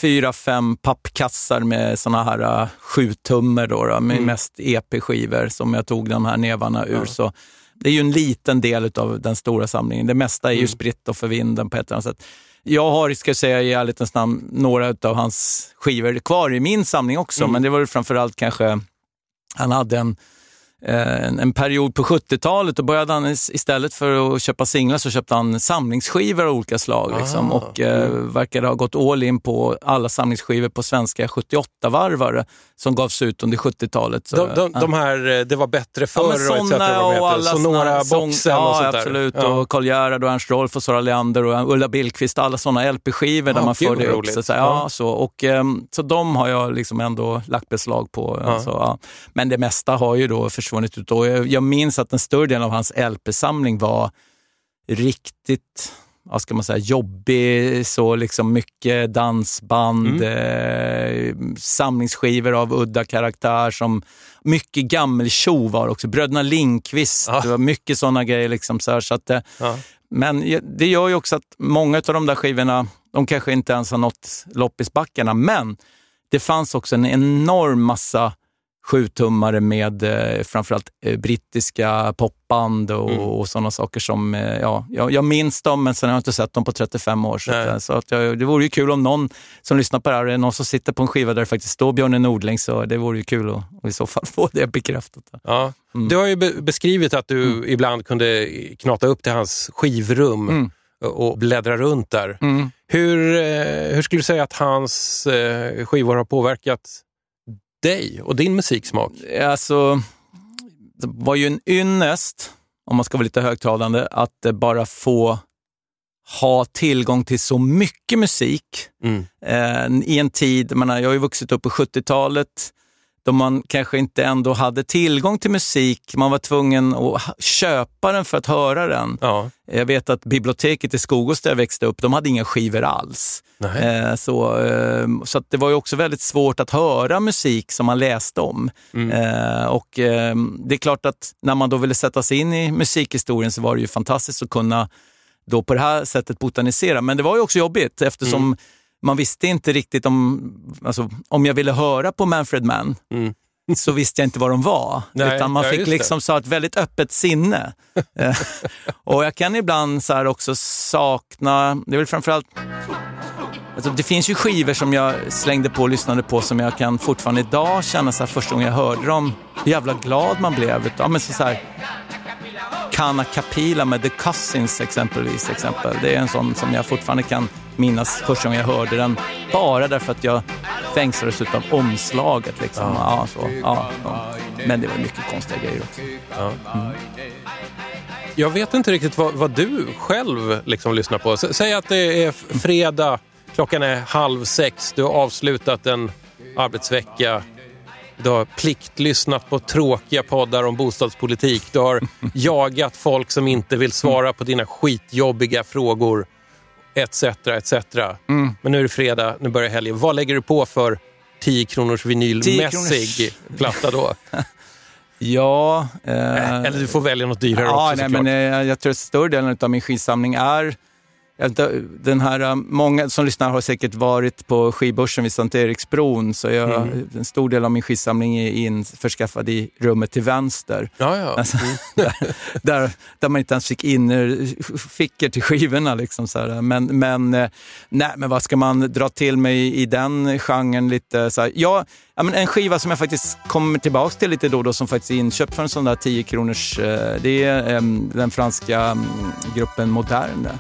Speaker 3: fyra, fem pappkassar med såna här uh, sju tummer då, då, med
Speaker 2: Mm.
Speaker 3: mest EP-skivor som jag tog de här nävarna ur. Så det är ju en liten del av den stora samlingen. Det mesta är ju
Speaker 2: Mm.
Speaker 3: spritt och för vinden på ett eller annat sätt. Jag har, ska jag säga i ärlighetens namn, några av hans skivor kvar i min samling också,
Speaker 2: Mm.
Speaker 3: men det var ju framförallt kanske, han hade en eh, en, en period på 70-talet. Då började han is- istället för att köpa singlar så köpte han samlingsskivor av olika slag. Liksom,
Speaker 2: Ah,
Speaker 3: och eh, verkade ha gått all in på alla samlingsskivor på svenska 78-varvare som gavs ut under 70-talet. Så,
Speaker 2: De, de,
Speaker 3: ja.
Speaker 2: de här, eh, det var bättre förr
Speaker 3: Ja,
Speaker 2: och
Speaker 3: såna och alla
Speaker 2: Sonora
Speaker 3: sång-
Speaker 2: boxen
Speaker 3: ja,
Speaker 2: och sånt där.
Speaker 3: absolut.
Speaker 2: Ja.
Speaker 3: Och Karl Gerhard och Ernst Rolf och Sara Leander och Ulla Billqvist. Alla såna LP-skivor där
Speaker 2: Ja,
Speaker 3: man förde upp sig. Så, ja, så, och, ehm, så de har jag liksom ändå lagt beslag på. Alltså. Men det mesta har ju då försvunnit ut. Och jag, jag minns att en större del av hans LP-samling var riktigt vad ska man säga, jobbig, så liksom mycket dansband, eh, samlingsskivor av udda karaktär, som mycket gammeltjo var också. Bröderna Lindqvist,
Speaker 2: Ja.
Speaker 3: det var mycket sådana grejer. Liksom så här, så att, eh,
Speaker 2: Ja.
Speaker 3: Men det gör ju också att många av de där skivorna, de kanske inte ens har nått loppisbackarna, men det fanns också en enorm massa sjutummare med eh, framförallt eh, brittiska popband och,
Speaker 2: Mm.
Speaker 3: och sådana saker som, eh, ja, jag, jag minns dem men sen har jag inte sett dem på 35 år. Så, att, eh, så att jag, det vore ju kul om någon som lyssnar på det här, är någon som sitter på en skiva där det faktiskt står Björn Nordling, så det vore ju kul att, att i så fall få det bekräftat.
Speaker 2: Ja.
Speaker 3: Mm.
Speaker 2: Du har ju be- beskrivit att du ibland kunde knata upp till hans skivrum
Speaker 3: Mm.
Speaker 2: och bläddra runt där.
Speaker 3: Mm.
Speaker 2: Hur, eh, hur skulle du säga att hans eh, skivor har påverkat dig och din musiksmak?
Speaker 3: Alltså, det var ju en ynnest, om man ska vara lite högtalande, att eh, bara få ha tillgång till så mycket musik
Speaker 2: Mm.
Speaker 3: eh, i en tid, jag, menar, jag har ju vuxit upp på 70-talet, då man kanske inte ändå hade tillgång till musik. Man var tvungen att köpa den för att höra den.
Speaker 2: Ja.
Speaker 3: Jag vet att biblioteket i Skogås där jag växte upp, de hade inga skivor alls. Eh, så eh, så det var ju också väldigt svårt att höra musik som man läste om.
Speaker 2: Mm.
Speaker 3: Eh, och eh, det är klart att när man då ville sätta sig in i musikhistorien så var det ju fantastiskt att kunna då på det här sättet botanisera. Men det var ju också jobbigt eftersom
Speaker 2: Mm.
Speaker 3: Man visste inte riktigt om, alltså, om jag ville höra på Manfred Mann
Speaker 2: Mm.
Speaker 3: så visste jag inte vad de var.
Speaker 2: Nej,
Speaker 3: utan man
Speaker 2: ja,
Speaker 3: fick
Speaker 2: det.
Speaker 3: liksom så ett väldigt öppet sinne. Eh, och jag kan ibland så också sakna, det är väl framförallt Alltså det finns ju skivor som jag slängde på och lyssnade på som jag kan fortfarande idag känna så här första gången jag hörde dem, hur jävla glad man blev. Ja, men så, så här, Kana Kapila med The Cousins exempelvis. Exempel. Det är en sån som jag fortfarande kan minnas första gången jag hörde den. Bara därför att jag fängslades av omslaget. Liksom. Ja. så, ja, ja. Men det var mycket konstiga grejer också.
Speaker 2: Jag vet inte riktigt vad, vad du själv liksom lyssnar på. S- Säg att det är fredag, klockan är halv sex, du har avslutat en arbetsvecka. Du har pliktlyssnat på tråkiga poddar om bostadspolitik. Du har jagat folk som inte vill svara på dina skitjobbiga frågor. Etc, etc. Men nu är det fredag, nu börjar helgen. Vad lägger du på för 10 kronors vinylmässig
Speaker 3: 10 kronors.
Speaker 2: platta då?
Speaker 3: Ja. eh,
Speaker 2: Eller du får välja något dyrare
Speaker 3: ja,
Speaker 2: också
Speaker 3: nej,
Speaker 2: såklart.
Speaker 3: men, eh, Jag tror att större delen av min skivsamling är jag den här, eh, många som lyssnar har säkert varit på skivbörsen vid Sankt Eriksbron, så jag,
Speaker 2: Mm.
Speaker 3: en stor del av min skivsamling är införskaffad i rummet till vänster.
Speaker 2: Ja, ja.
Speaker 3: Alltså, där, där, där man inte ens fick innerfickor till skivorna. Liksom, så här. Men, men, eh, nej, men vad ska man dra till mig i den genren? Lite, så här. Ja, ja, men en skiva som jag faktiskt kommer tillbaka till lite då, då som faktiskt är inköpt för en sån där 10 kronors, det är eh, den franska mm, gruppen Moderne.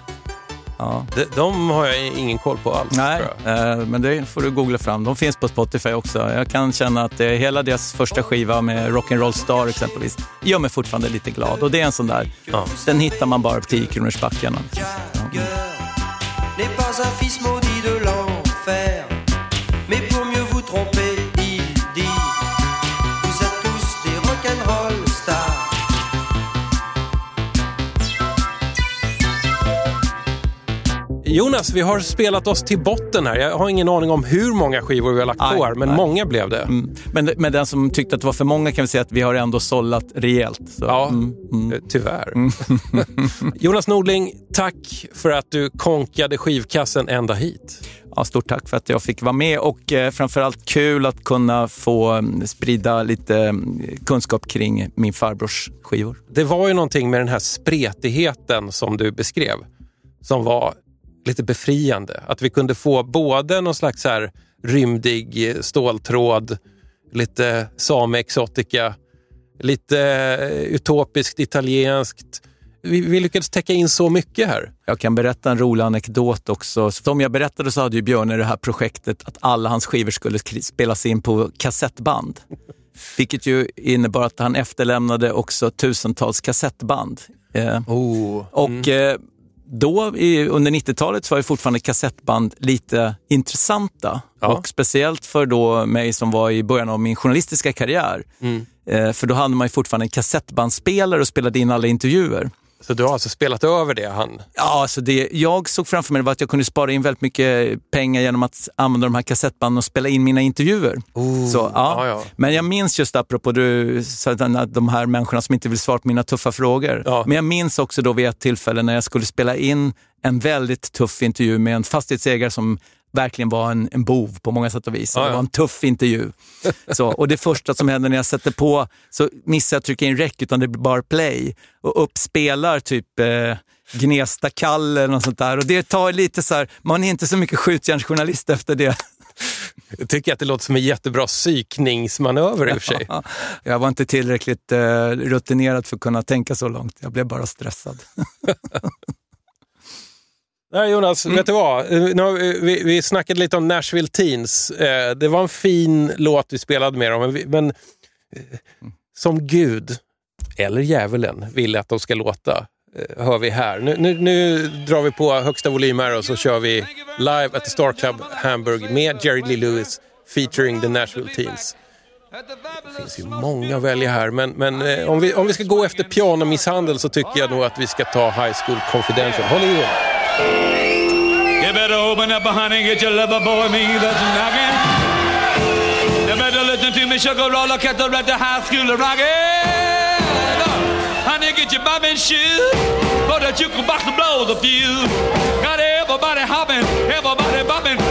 Speaker 3: Ja.
Speaker 2: De, de har jag ingen koll på alls.
Speaker 3: Nej, eh, men det får du googla fram. De finns på Spotify också. Jag kan känna att eh, hela deras första skiva med Rock'n'Roll Star exempelvis gör mig fortfarande lite glad. Och det är en sån där, den hittar man bara på 10 kronors backarna.
Speaker 10: n'est
Speaker 2: Jonas, vi har spelat oss till botten här. Jag har ingen aning om hur många skivor vi har lagt på
Speaker 3: Nej,
Speaker 2: här, men
Speaker 3: nej.
Speaker 2: många blev det.
Speaker 3: Mm. Men, men den som tyckte att det var för många kan vi säga att vi har ändå sållat rejält. Så.
Speaker 2: Ja,
Speaker 3: Mm.
Speaker 2: eh, tyvärr. Jonas Nordling, tack för att du konkade skivkassen ända hit.
Speaker 3: Ja, stort tack för att jag fick vara med och eh, framförallt kul att kunna få mm, sprida lite mm, kunskap kring min farbrors skivor.
Speaker 2: Det var ju någonting med den här spretigheten som du beskrev som var lite befriande. Att vi kunde få både någon slags här rymdig ståltråd, lite same-exotica, lite eh, utopiskt italienskt. Vi, vi lyckades täcka in så mycket här.
Speaker 3: Jag kan berätta en rolig anekdot också. Som jag berättade så hade ju Björne det här projektet att alla hans skivor skulle spelas in på kassettband. Vilket ju innebar att han efterlämnade också tusentals kassettband. Eh, och eh, då i, under 90-talet så var ju fortfarande kassettband lite intressanta. Och speciellt för då mig som var i början av min journalistiska karriär. Eh, för då hade man ju fortfarande en kassettbandspelare och spelade in alla intervjuer.
Speaker 2: Så du har alltså spelat över det han...
Speaker 3: Ja, alltså det jag såg framför mig var att jag kunde spara in väldigt mycket pengar genom att använda de här kassettbanden och spela in mina intervjuer. Så, ja.
Speaker 2: ja, ja.
Speaker 3: Men jag minns just apropå du, de här människorna som inte vill svara på mina tuffa frågor. Men jag minns också då vid ett tillfälle när jag skulle spela in en väldigt tuff intervju med en fastighetsägare som verkligen var en, en bov på många sätt och vis.
Speaker 2: Ja,
Speaker 3: Det var en tuff intervju. Så, och det första som händer när jag sätter på, så missar jag att trycka in rec utan det blir bara play. Och upp spelar typ eh, Gnesta-Kalle eller något sånt där. Och det tar lite så här, man är inte så mycket skjutjärnsjournalist efter det.
Speaker 2: Jag tycker att det låter som en jättebra psykningsmanöver i och för sig.
Speaker 3: Jag var inte tillräckligt eh, rutinerad för att kunna tänka så långt. Jag blev bara stressad.
Speaker 2: Nej Jonas, vet du vad? Eh, vi- vi, snackade lite om Nashville Teens. Eh, Det var en fin låt vi spelade med dem, men, eh, som Gud, eller djävulen, vill att de ska låta, hör vi här. Nu, nu, nu drar vi på högsta volym här och så kör vi live at the Star Club Hamburg med Jerry Lee Lewis featuring the Nashville Teens. Det finns ju många att välja här, men, men om, vi, om vi ska gå efter pianomisshandel så tycker jag nog att vi ska ta High School Confidential. Håll i er.
Speaker 12: Better open up, honey, get your lover boy me that's knocking. You better listen to me, sugar roller, cat the red, the high school the rockin'. Honey, get your bobbin shoes, for the jukebox blows a few. Got everybody hopping, everybody bopping